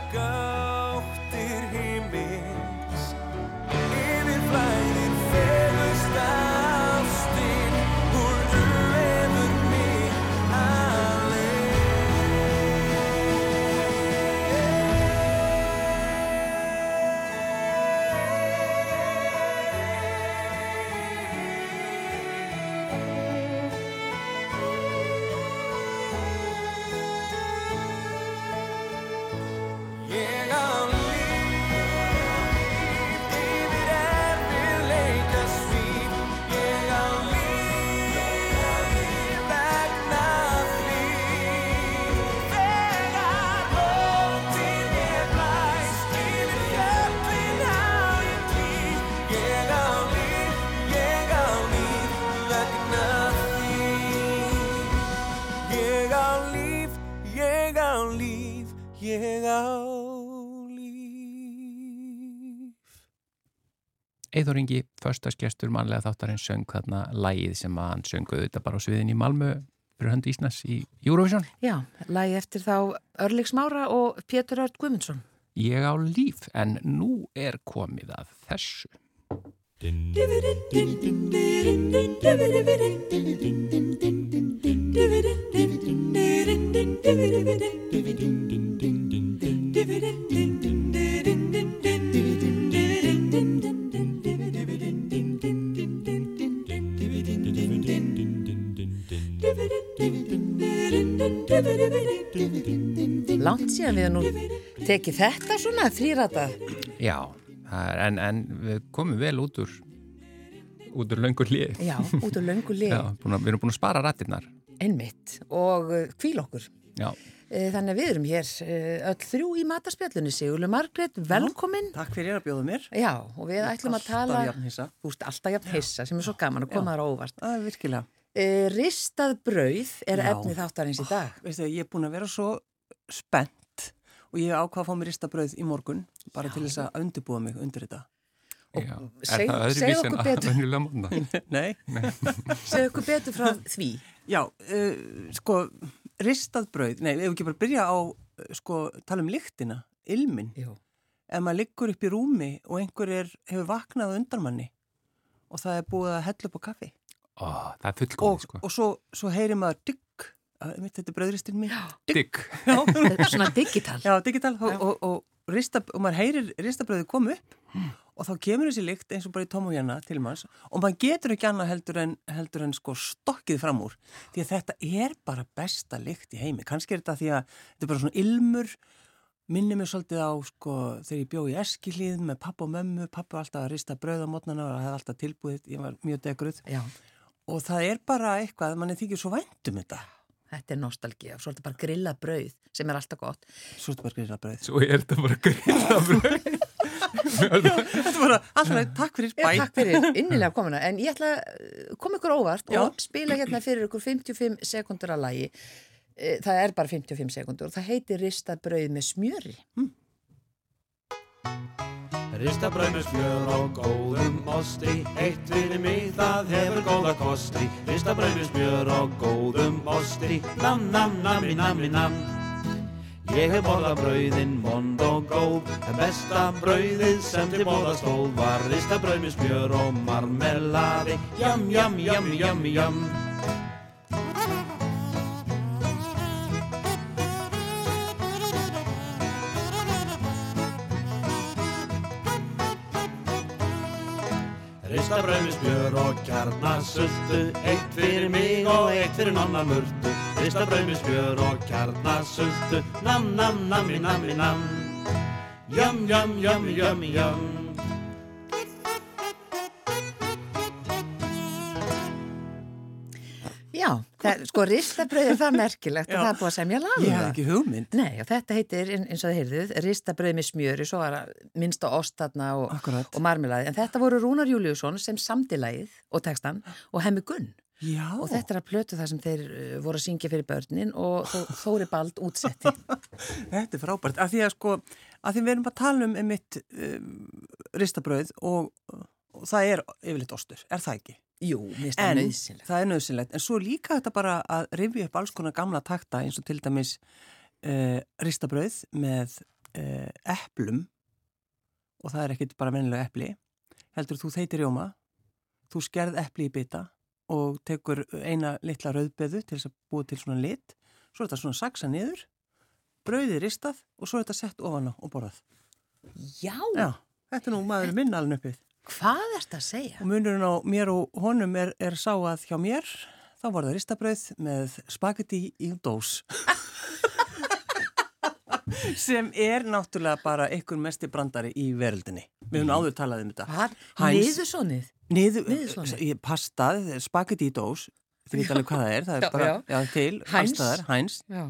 Eithor Ingi, förstaskestur mannlega þáttarinn söng þarna lægið sem að hann söngu þetta bara á sviðin í Malmö fyrir höndu Íslands í Eurovision.
Já, lagi eftir þá Örliks Mára og Pétur Ört Guðmundsson.
Ég á líf, en nú er komið að þessu.
Langt síðan við nú tekið þetta svona þrýrata.
Já, það er, en, en við komum vel út úr út úr löngur hlið.
Já, út úr löngu lið,
Já, búin að, við erum búin að spara rattirnar.
einmitt, og uh, hvíl okkur.
Já,
Eh, Þannig að við erum hér eh, öll þrjú í matarspjallunni, Sigurlu Margrét, velkomin.
Takk fyrir að bjóða mér.
Já, og við ætlum að tala,
Alltaf jafn hissa.
þú veist, alltaf jafn hissa, sem er svo gaman að koma þar á óvart.
Það er virkilega.
Ristað brauð er
Já.
efni þáttarins í dag.
Veistu, ég er búin að vera svo spennt og ég ákvað að fá mér ristabrauð í morgun bara til þess að undirbúa mig undir þetta.
já.
seg-
er það öðruvísi en
okkur
að
betur.
venjulega mánu?
Nei.
Segðu okkur betur frá því.
Já, uh, sko, ristað brauð, nei, ef við ekki bara byrja á, uh, sko, tala um lyktina, ilmin.
Jú.
Ef maður liggur upp í rúmi og einhver er, hefur vaknað undan manni og það er búið að hella upp á kaffi
Ó, það er fullkomið,
og,
sko.
og svo, svo heyrir maður mitt, þetta er brauðristinn mín.
Digg.
Svona digital.
Já, digital. Og, og, og, rista, og maður heyrir ristabröðu koma upp og þá kemur þessi lykt eins og bara í tómu hérna til manns og maður getur ekki annað heldur en, heldur en sko stokkið fram úr. Því að þetta er bara besta lykt í heimi. Kannski er þetta því að þetta er bara svona ilmur minni mig svolítið á sko þegar ég bjó í Eskilíð með pappa og mömmu. Pappa var alltaf að rista brauð á mótnana og það hefði alltaf tilbúið, ég var mjög degruð.
Já,
og það er bara eitthvað, manni þykir svo vænt um þetta
þetta er nostalgía. Svo er þetta bara grillað brauð sem er alltaf gott.
svo er þetta bara grilla brauð
Svo er þetta bara grillabröð.
Þetta er bara alltaf, takk fyrir,
Já,
bæ
takk fyrir, innilega komuna. En ég ætla að koma ykkur óvart
Já.
og spila hérna fyrir ykkur 55 sekundur að lagi. Eh, Það er bara 55 sekundur og það heitir ristað brauð með smjöri.
Rista brauð með smjör og góðum osti Eitt fyrir mig það hefur góða kosti. Rista brauð með smjör og góðum osti Nam, nam, nammi, nammi, nam Ég hef borðað brauðin mond og góð En besta brauðið sem til bóða stóð Var rista brauð með smjör og marmelaði. Jam, jam, jam, jam, jam. Ristabrauð með og kjarnasultu Eitt fyrir mig og eitt fyrir nonna murtu Ristabrauð með og kjarnasultu Nam, nam, nami, nami, nam. Jam, jam, jam, jam, jam.
Það, sko ristabröð er það merkilegt og það er búið að semja laga. um
Ég hef ekki hugmynd.
Nei, og þetta heitir, ein- eins og þið heyrðuð, ristabröð með smjöri, svo var minnst á ostatna og, og marmelaði. En þetta voru Rúnar Júliusson sem samdilagið og textan og hemmi Gunn.
Já.
Og þetta er að plötu það sem þeir uh, voru að syngja fyrir börnin og þó, Þóri Bald útsetti.
Þetta er frábært, af því að sko, af því við erum bara að tala um mitt um, ristabrauð og, og það er yfirleitt ostur, er það ekki?
Jú, mér finnst það nöðsynlegt.
það er nöðsynlegt, en svo líka þetta bara að rifja upp alls konar gamla takta eins og til dæmis uh, ristabrauð með uh, eplum og það er ekkit bara vennilega epli, heldur þú þeitir jóma, þú skerð epli í bita og tekur eina litla rauðbeðu til þess að búa til svona lit, svo er þetta svona saksa niður, brauðið ristað og svo er þetta sett ofan á og borðað.
Já,
Já, þetta er nú maður minn alveg uppið.
Hvað er þetta að segja?
Og munurinn á mér og honum er, er sá að hjá mér þá var það ristabrauð með spagetti í dós. sem er náttúrulega bara einhver mesti brandari í veröldinni. Við höfum áður talað um þetta.
Hvað?
Heinz-
Niðursonið?
Niður,
Niðursoðið?
í pasta, spagetti í dós, þið veit alveg hvað það er, það er
Já,
bara
já.
já, til, allstaðar, hæns.
Já.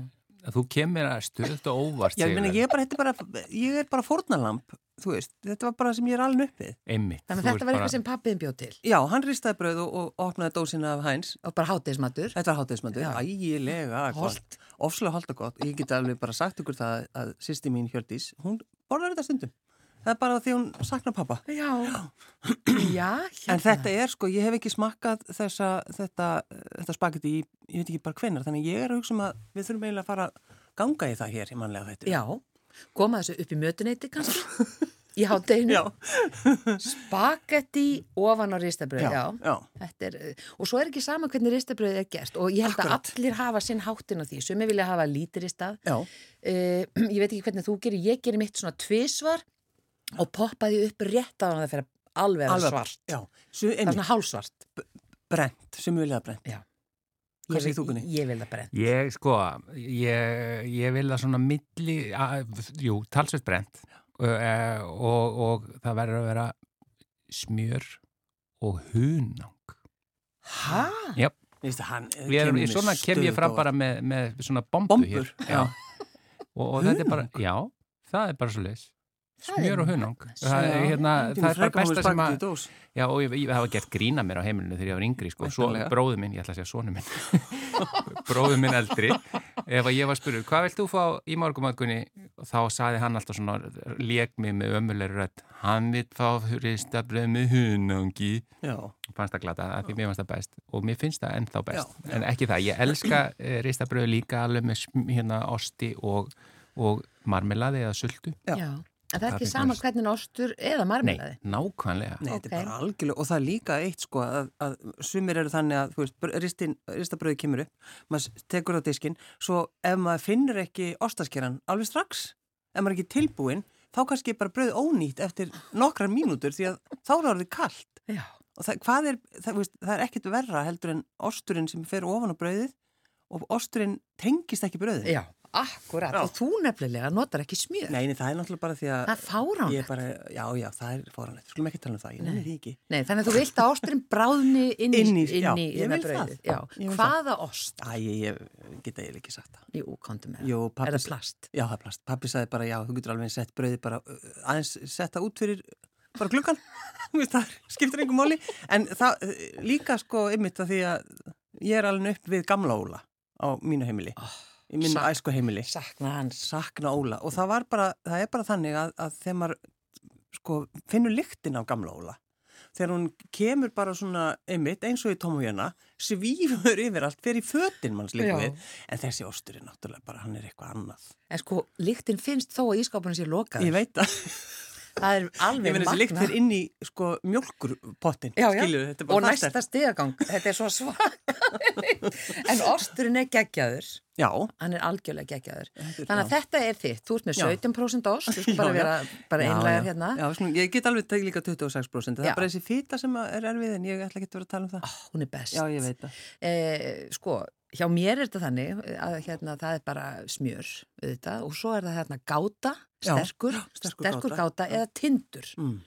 Þú kemur að stöðt og óvart
Já, ég
það.
ég er bara, er bara, ég er bara fórnalamp, þú veist, þetta var bara sem ég er alveg uppið.
Einmitt.
Þannig að þetta var
bara-
eitthvað sem pappiðin bjóð til
Já, hann ristaði brauð og, og opnaði dósina af hæns.
og bara hátegismatur.
Þetta var hátegismöndur,
Já.
ægilega
Holt.
Ofslega holdt og gott. Ég get alveg bara sagt ykkur það að sýsti mín Hjördís, hún borðar þetta stundum. Það er bara því hún saknar pappa.
Já. Já, hérna.
En þetta er sko, ég hef ekki smakkað þessa, þetta, þetta spagetti í, ég veit ekki bara hvenar, þannig ég er að hugsa um að við þurfum eiginlega að fara ganga í það hér í mannlega þetta.
Já, koma þessu upp í mötuneyti kannski í hátteginu. Spagetti ofan á ristabröð, og svo er ekki sama hvernig ristabröð er gert og ég held
Akkurat.
að allir hafa sinn háttin á því. Sumi vilja hafa lítið ristað.
Já,
Uh, ég veit ekki hvernig þú gerir, ég gerir mitt svona tvisvar og poppaði upp rétt á hann að það fyrir alveg
alveg
svart. Það er svona hálsvart.
brent, sumulega brent.
Já.
Hvað
Ég
segir þú Gunni?
Ég vil það brent.
Ég, sko, ég, ég vil það svona milli, að, jú, talsveit brent og, og, og það verður að vera smjör og hunang.
Hæ?
Já,
hann
við erum,
með
svona kem ég fram bara með, með svona bombu
Bombur,
hér.
já.
Og, og þetta er bara, já, það er bara svo leis. Smjör og hunang. Það er, hérna, það er bara besta sem að, já, og ég, ég hafa gert grína mér á heimilinu þegar ég var yngri, sko. Svo bróðu minn, ég ætla að segja sonu minn, bróðu minn eldri, ef að ég var spurður, hvað vilt þú fá í morgumatkunni? Þá saði hann alltaf svona, lék mig með ömulegur rödd, hann vill fá ristabröð með hunangi.
Já,
fannst það glata, af því mér fannst það best. Og mér finnst það ennþá best, en ekki það ég elska uh, ristabröð líka alveg með hérna osti og, og marmelaði eða sultu.
Já.
En það er ekki
finnst
sama
mér-
hvernig ostur eða
Nei,
marmelaði.
nákvæmlega
Nei, þetta
Ok.
er bara algjörlega og það er líka eitt sko að, að sumir eru þannig að þú veist, ristabröði kemur upp maður tekur það á diskinn svo ef maður finnur ekki ostaskeran alveg strax, ef maður er ekki tilbúinn þá kannski er bara bröð ónýtt eftir nokkrar mínútur því að þá er það kallt
Já.
og það, hvað er, það, veist, það er ekkit verra heldur en osturinn sem fer ofan á bröðið og osturinn tengist ekki bröðið
Já, akkurat.
Já.
Og þú nefnilega notar ekki smjör.
Nei, nei, það er náttúrulega bara því að
Það er fáránlegt.
bara, já, já, það er fáránlegt, skulum ekki tala um það, ég nefnir því ekki
Nei, þannig að þú vilt að osturinn bráðni inn í,
það. vil
Hvaða ost?
Æ, ég, geta ég ekki sagt það
Jú, komdu með
Jú, pabbi
Er það plast?
Já, það er plast. Pappi sagði bara, já, þú getur alveg sett brauði bara, uh, aðeins setta út fyrir bara veist, það skiptir einhver máli. En það líka sko ymmit að því að ég er alveg upp við gamla Óla á mínu heimili. Í mínu
sak-
æsku heimili.
Sakna hans.
Sakna Óla. Og það var bara, það er bara þannig að, að þegar maður sko finnur lyktin af gamla Óla þegar hún kemur bara svona einmitt eins og í Jana svífur yfir allt, fer í fötin manns líka við en þessi ostur er náttúrulega bara, hann er eitthvað annað
En sko, lyktin finnst þó að ískápunum sé lokaður.
Ég veit að
það er alveg magna.
fyrir inn í sko
Já, já,
er
og næsta
fastast.
stigagang, þetta er svo svaka en osturinn er geggjaður
Já,
hann er algjörlega geggjaður
er-
þannig að
já.
þetta er þitt, þú ert með
Já.
17% ost þú skal bara
Já, já.
vera
Já, já.
hérna
Já, svona, ég get alveg tekið líka 26%, það
Já.
er bara þessi fýta sem er erfið en ég ætla ekki að vera að tala um það.
Ó, hún er best
Já,
eh, sko, hjá mér er þetta þannig að hérna, það er bara smjör auðvitað, og svo er það hérna gáta
Já,
sterkur,
sterkur
sterkur
gáta.
gáta, eða tindur.
Mm.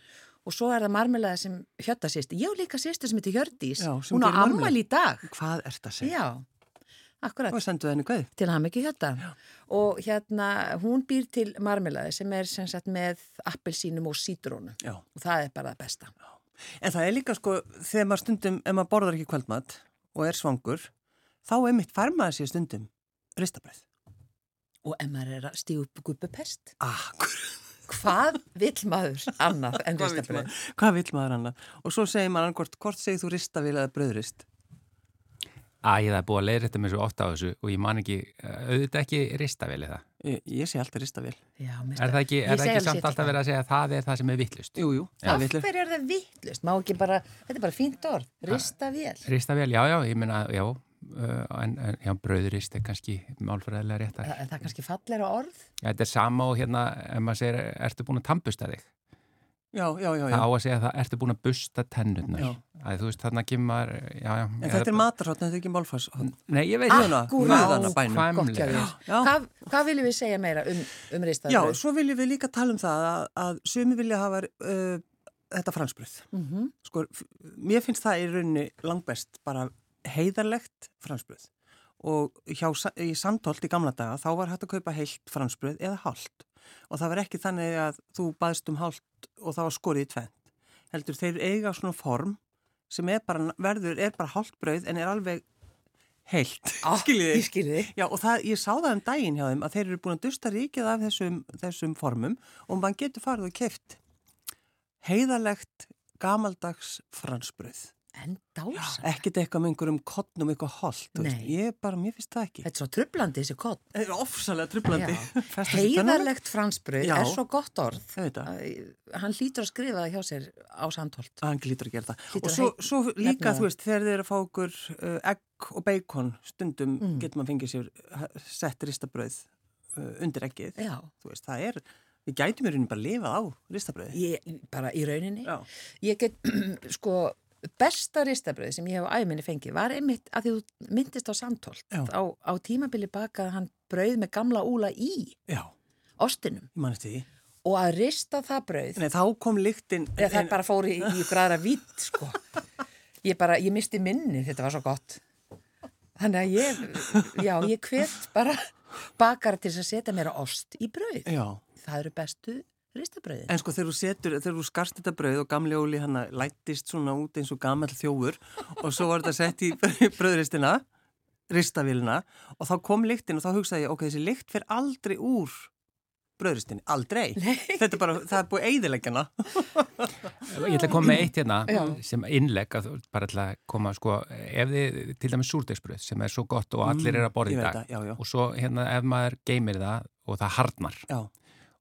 og svo er það marmelaði sem hjötta sýsti ég á líka sýsti sem heitir Hjördís
Já, sem
hún á ammæli í dag.
Hvað ert að segja?
já, akkurat.
Og sendu henni hvað?
til hann ekki hjötta og hérna hún býr til marmelaði sem er sem sagt með appelsínum og sítrónu.
Já.
og það er bara það besta.
En það er líka sko, þegar maður stundum, ef maður borðar ekki kvöldmat og er svangur, þá er mitt fær maður sér stundum ristabröð.
og ef maður er að stíu upp gubbupest
Ah,
hvað vill maður annað en
maður, hvað vill maður annað? Og svo segir maður annað, hvort segir þú ristavél eða bröðrist?
Æ, það er búið að leiðrætta mér svo ofta á þessu og ég man ekki, eh, auðvitað ekki ristaveli það.
Ég, ég segi alltaf ristavél.
Já,
Er það ekki, er það ekki samt alltaf verið að segja að það er það sem er vittlust?
Jú, jú, það
Af
er
er það vittlust? Má ekki bara, þetta er bara fínt orð, rista vel.
Ristavél, já, já, ég meina, já, en, en já, bröðurist er kannski málfræðilega rétt að.
Það, það er kannski fallegra orð.
Já, þetta er sama og hérna, ef maður segir, ertu búin að tambusta þig?
Já, já, já, já.
Það á að segja það, ertu búin að busta tennurnar?
Já.
Að þú veist, þarna kemur, já, já.
En þetta er matarhótt, þetta er ekki málfarshótt.
Nei, ég veit
þér.
Já.
Hvað, viljum við segja meira um, um
Já,
ristabröð?
svo viljum við líka tala um það að, að sumi vilja hafa uh, þetta fransbröð.
Mm
Sko, f- mér finnst það í rauninni langbest bara heiðarlegt fransbröð. Og hjá, í Sandholt í gamla daga þá var hægt að kaupa heilt fransbröð eða hálft. Og það var ekki þannig að þú baðst um hálft og það var skorið í tvent. Heldur, þeir eiga svona form sem er bara, verður, er bara hálft brauð en er alveg heilt. Skiljið
Ég skilði þið.
Já og það, ég sá það um daginn hjá þeim að þeir eru búin að dusta ríkið af þessum, þessum formum og mann getur farið og keft heiðalegt gamaldags fransbröð.
En dása.
Ekkert eitthvað með einhverjum kottnum, eitthvað holdt. þú veist.
Nei.
Ég bara, mér finnst það ekki.
Þetta er svo trublandi þessi kott.
Það er ofsalega trublandi.
Heiðarlegt fransbröð
Já.
er svo gott orð. Hann lítur að skrifa það hjá sér á Sandholt.
Hann lítur að gera það.
Hlýtur
og
að
svo,
hei-
svo líka, þú veist, þegar þeir eru að fá okkur uh, egg og bacon, stundum
Mm.
getur maður fengið sér uh, sett ristabröð uh, undir eggið.
Já.
Þú veist, það er, við gætum í rauninni bara lifað á ristabröði.
Ég, bara í rauninni.
Já.
Ég get, sko, besta ristabröð sem ég hef á æminni fengið var einmitt að því þú myndist á.
Já.
Á, á tímabili bakaði hann brauð með gamla úla í ostinum og að rista það brauð
Nei, þá kom lyktin...
eða það bara fór í, í græðra vitt, sko. Ég bara, ég misti minni, þetta var svo gott. Þannig að ég, já, ég hvet bara bakara til að setja mér ost í brauð.
Já,
Það eru bestu ristabrauðin.
en sko þegar þú setur, þegar þú skarst þetta brauð og gamli óli hann lættist svona út eins og gamall þjófur og svo var þetta sett í brauðristina, ristavélina og þá kom lyktin og þá hugsaði ég, ok, þessi lykt fer aldrei úr brauðristinni, aldrei.
Nei.
Þetta er bara, það er búið eiðileggjana.
Ég ætla að koma með eitt hérna
Já.
sem innlegg að þú- bara ætla að koma sko, ef þið til dæmis súrdegsbröð sem er svo gott og allir
Mm,
eru að borða
ég
í
veit
dag
það, já, já.
og svo hérna ef maður geymir það og það harnar
Já,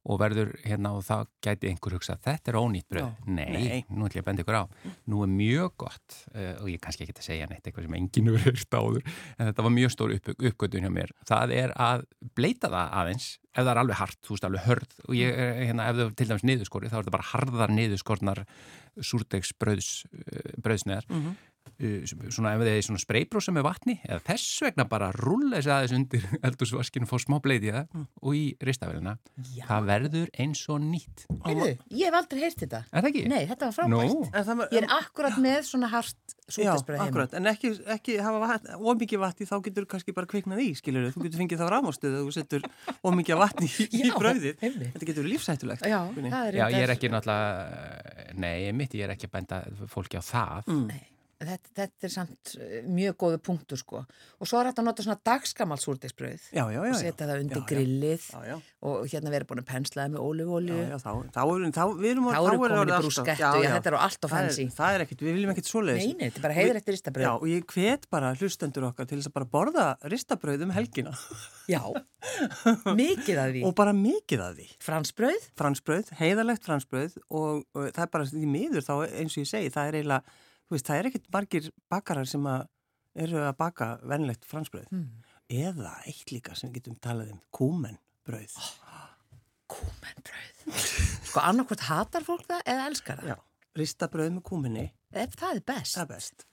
og verður hérna og þá gæti einhver hugsa þetta er ónýtt bröð. Nei,
Nei.
nú ætla ég að benda ykkur á. Nú er mjög gott uh, og ég kannski ekki að segja neitt eitthvað sem enginn hefur heyrst áður en þetta var mjög stór upp, uppgötun hjá mér. Það er að bleita það aðeins ef það er alveg hart, þú veist alveg hörð og ég, er, hérna, ef það til dæmis niðurskori þá er þetta bara harðar niðurskornar súrdegs bröðs, uh, bröðsneðar
Mhm.
uh, svona ef þið er svona spreybrúsa með vatni eða þess vegna bara rúlla þessi aðeins undir eldúsvaskinu, fá smá bleiti í það
Mm.
og í ristafélina
Já.
það verður eins og nýtt
Heyrðu, ég hef aldrei heyrt þetta.
er það ekki?
Nei, þetta var frábært.
en það var...
Ég er akkurat með svona hart
akkurat, en ekki, ekki hafa ómikið vatni, þá getur kannski bara kviknað í, skilur þú getur fengið þá rámástuð að þú setur ómikið vatni í, í
einmitt.
Þetta getur verið lífsættulegt.
Já, er
Já, ég er ekki náttúrulega, nei, mitt, ég er ekki að benda fólki á það.
Mm.
Þetta, þetta er samt eh, mjög góðu punktur sko. Og svo er þetta að nota svona
já.
og setja það undir
Já,
grillið
Já, já.
og hérna verið búin að penslaða með
já, þá, þá, erum- þá, við erum
Þá erum komin í
alltaf-
já, þetta er allt
er-
fancy.
Það er ekkit, við viljum ekkit svoleiðis.
Nei, nei, þetta er bara heiðrætt
Já,
ristabrauð.
og ég hvet bara hlustendur okkar til þess að bara borða ristabrauð um helgina
Já, mikið af því.
og bara mikið af því.
Fransbrauð,
heiðalegt fransbrauð og, og það er bara því miður þá eins og ég segi, það er eiginlega, veist, það er ekkit margir bakarar sem að eru að baka venlegt fransbrauð.
Mm.
Eða eitt líka sem við getum talað um, kúmenbrauð.
Kúmenbrauð. Sko annarkvort hatar fólk það eða elskar það.
Já, ristabrauð með kúmenni,
Ef það er best.
það er best.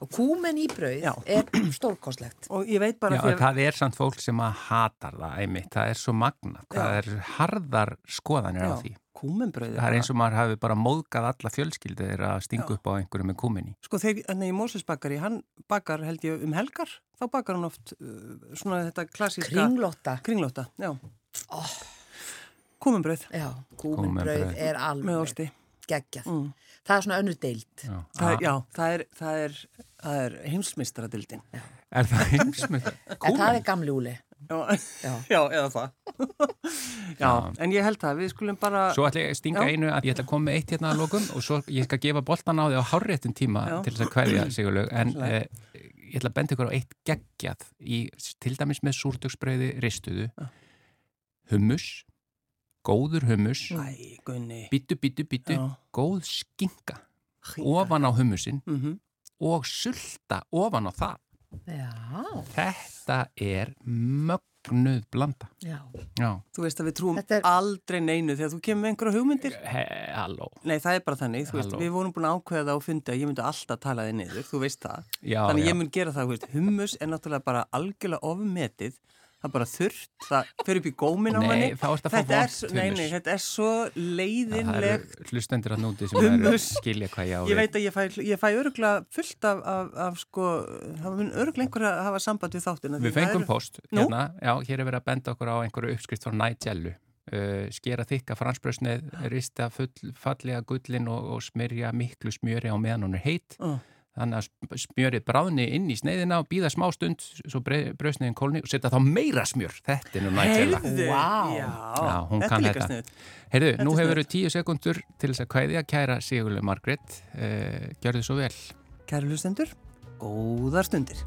Já.
Og kúmen í brauð
Já.
er stórkostlegt.
Og ég veit bara
Já,
að...
það er samt fólk sem að hatar það einmitt, það er svo magna, það er harðar skoðanir á því.
Kúmenbrauð
Það er eins og maður hafi bara móðgað alla fjölskyldu þeirra að stinga upp á einhverju með kúminni.
Sko þegar, í Móses bakari, hann bakar held ég um helgar, þá bakar hann oft uh, svona þetta klassíska...
Kringlótta.
Kringlóta, já. Oh. Kúmenbrauð
Já, kúmenbrauð
Kúmenbrauð.
er
með
alveg. Geggjað.
Mm.
Það er svona önnur deild.
Já.
Það, er- já, það er, það er, það er heimsmeistaradildin.
Er það heimsmynd?
En það er gamli úli.
Já,
Já.
eða það. já, en ég held það, við skulum bara...
Svo ætla ég að stinga
Já.
einu að ég ætla að koma með eitt hérna að lokum og svo ég skal gefa boltan á því á hárréttum tíma
Já.
til þess að hverja sigurlaug en eh, ég ætla að benda ykkur á eitt geggjað í, til dæmis með súrtöksbröði ristuðu hummus góður hummus. Bítu, bítu, bítu,
Já.
góð skinka. Ofan á hummusin
Mm
og sulta ofan á það.
Já,
þetta er mögnuð blanda.
Já.
já,
Þú veist að við trúum
er-
aldrei neinu þegar þú kemur með einhverja hugmyndir.
he,
Nei, það er bara þannig, þú veist, við vorum búin að ákveða það og fundi að ég myndi alltaf tala þig niður, þú veist það.
já,
Þannig ég mun gera það, þú veist, hummus er náttúrulega bara algjörlega ofmetið, það er bara þurrt, það fer upp í gómin á
Nei,
manni.
þá ertu að fá
er, svo- nei, nei, þetta er svo
það
leiðinleg.
eru hlustendur að núti sem eru skilja hvað ég á
Ég
við.
veit að ég fæ, ég fæ öruglega fullt af, af, af sko, það mun öruglega einhver að hafa samband við þáttina.
Við fengum post,
Nú?
hérna, já, hér er verið að benda okkur á einhverju uppskrift frá Nigellu. Uh, skera þykka fransbrösnið, rista full, fallega gullin og, og smyrja miklu smjöri á meðan hún er heitt.
Ó.
Þannig að smjörið bráðni inn í sneiðina og býða smá stund, svo brösniðin kólni og setja þá meira smjör. Þetta er nú
Já,
hún
þetta
kann
er líka.
Heyrðu,
Þetta
nú hefur við tíu sekundur til þess að kvæðja kæra Sigurlu Margrét. Uh, gjörðu svo vel.
Kæru hlustendur, góðar stundir.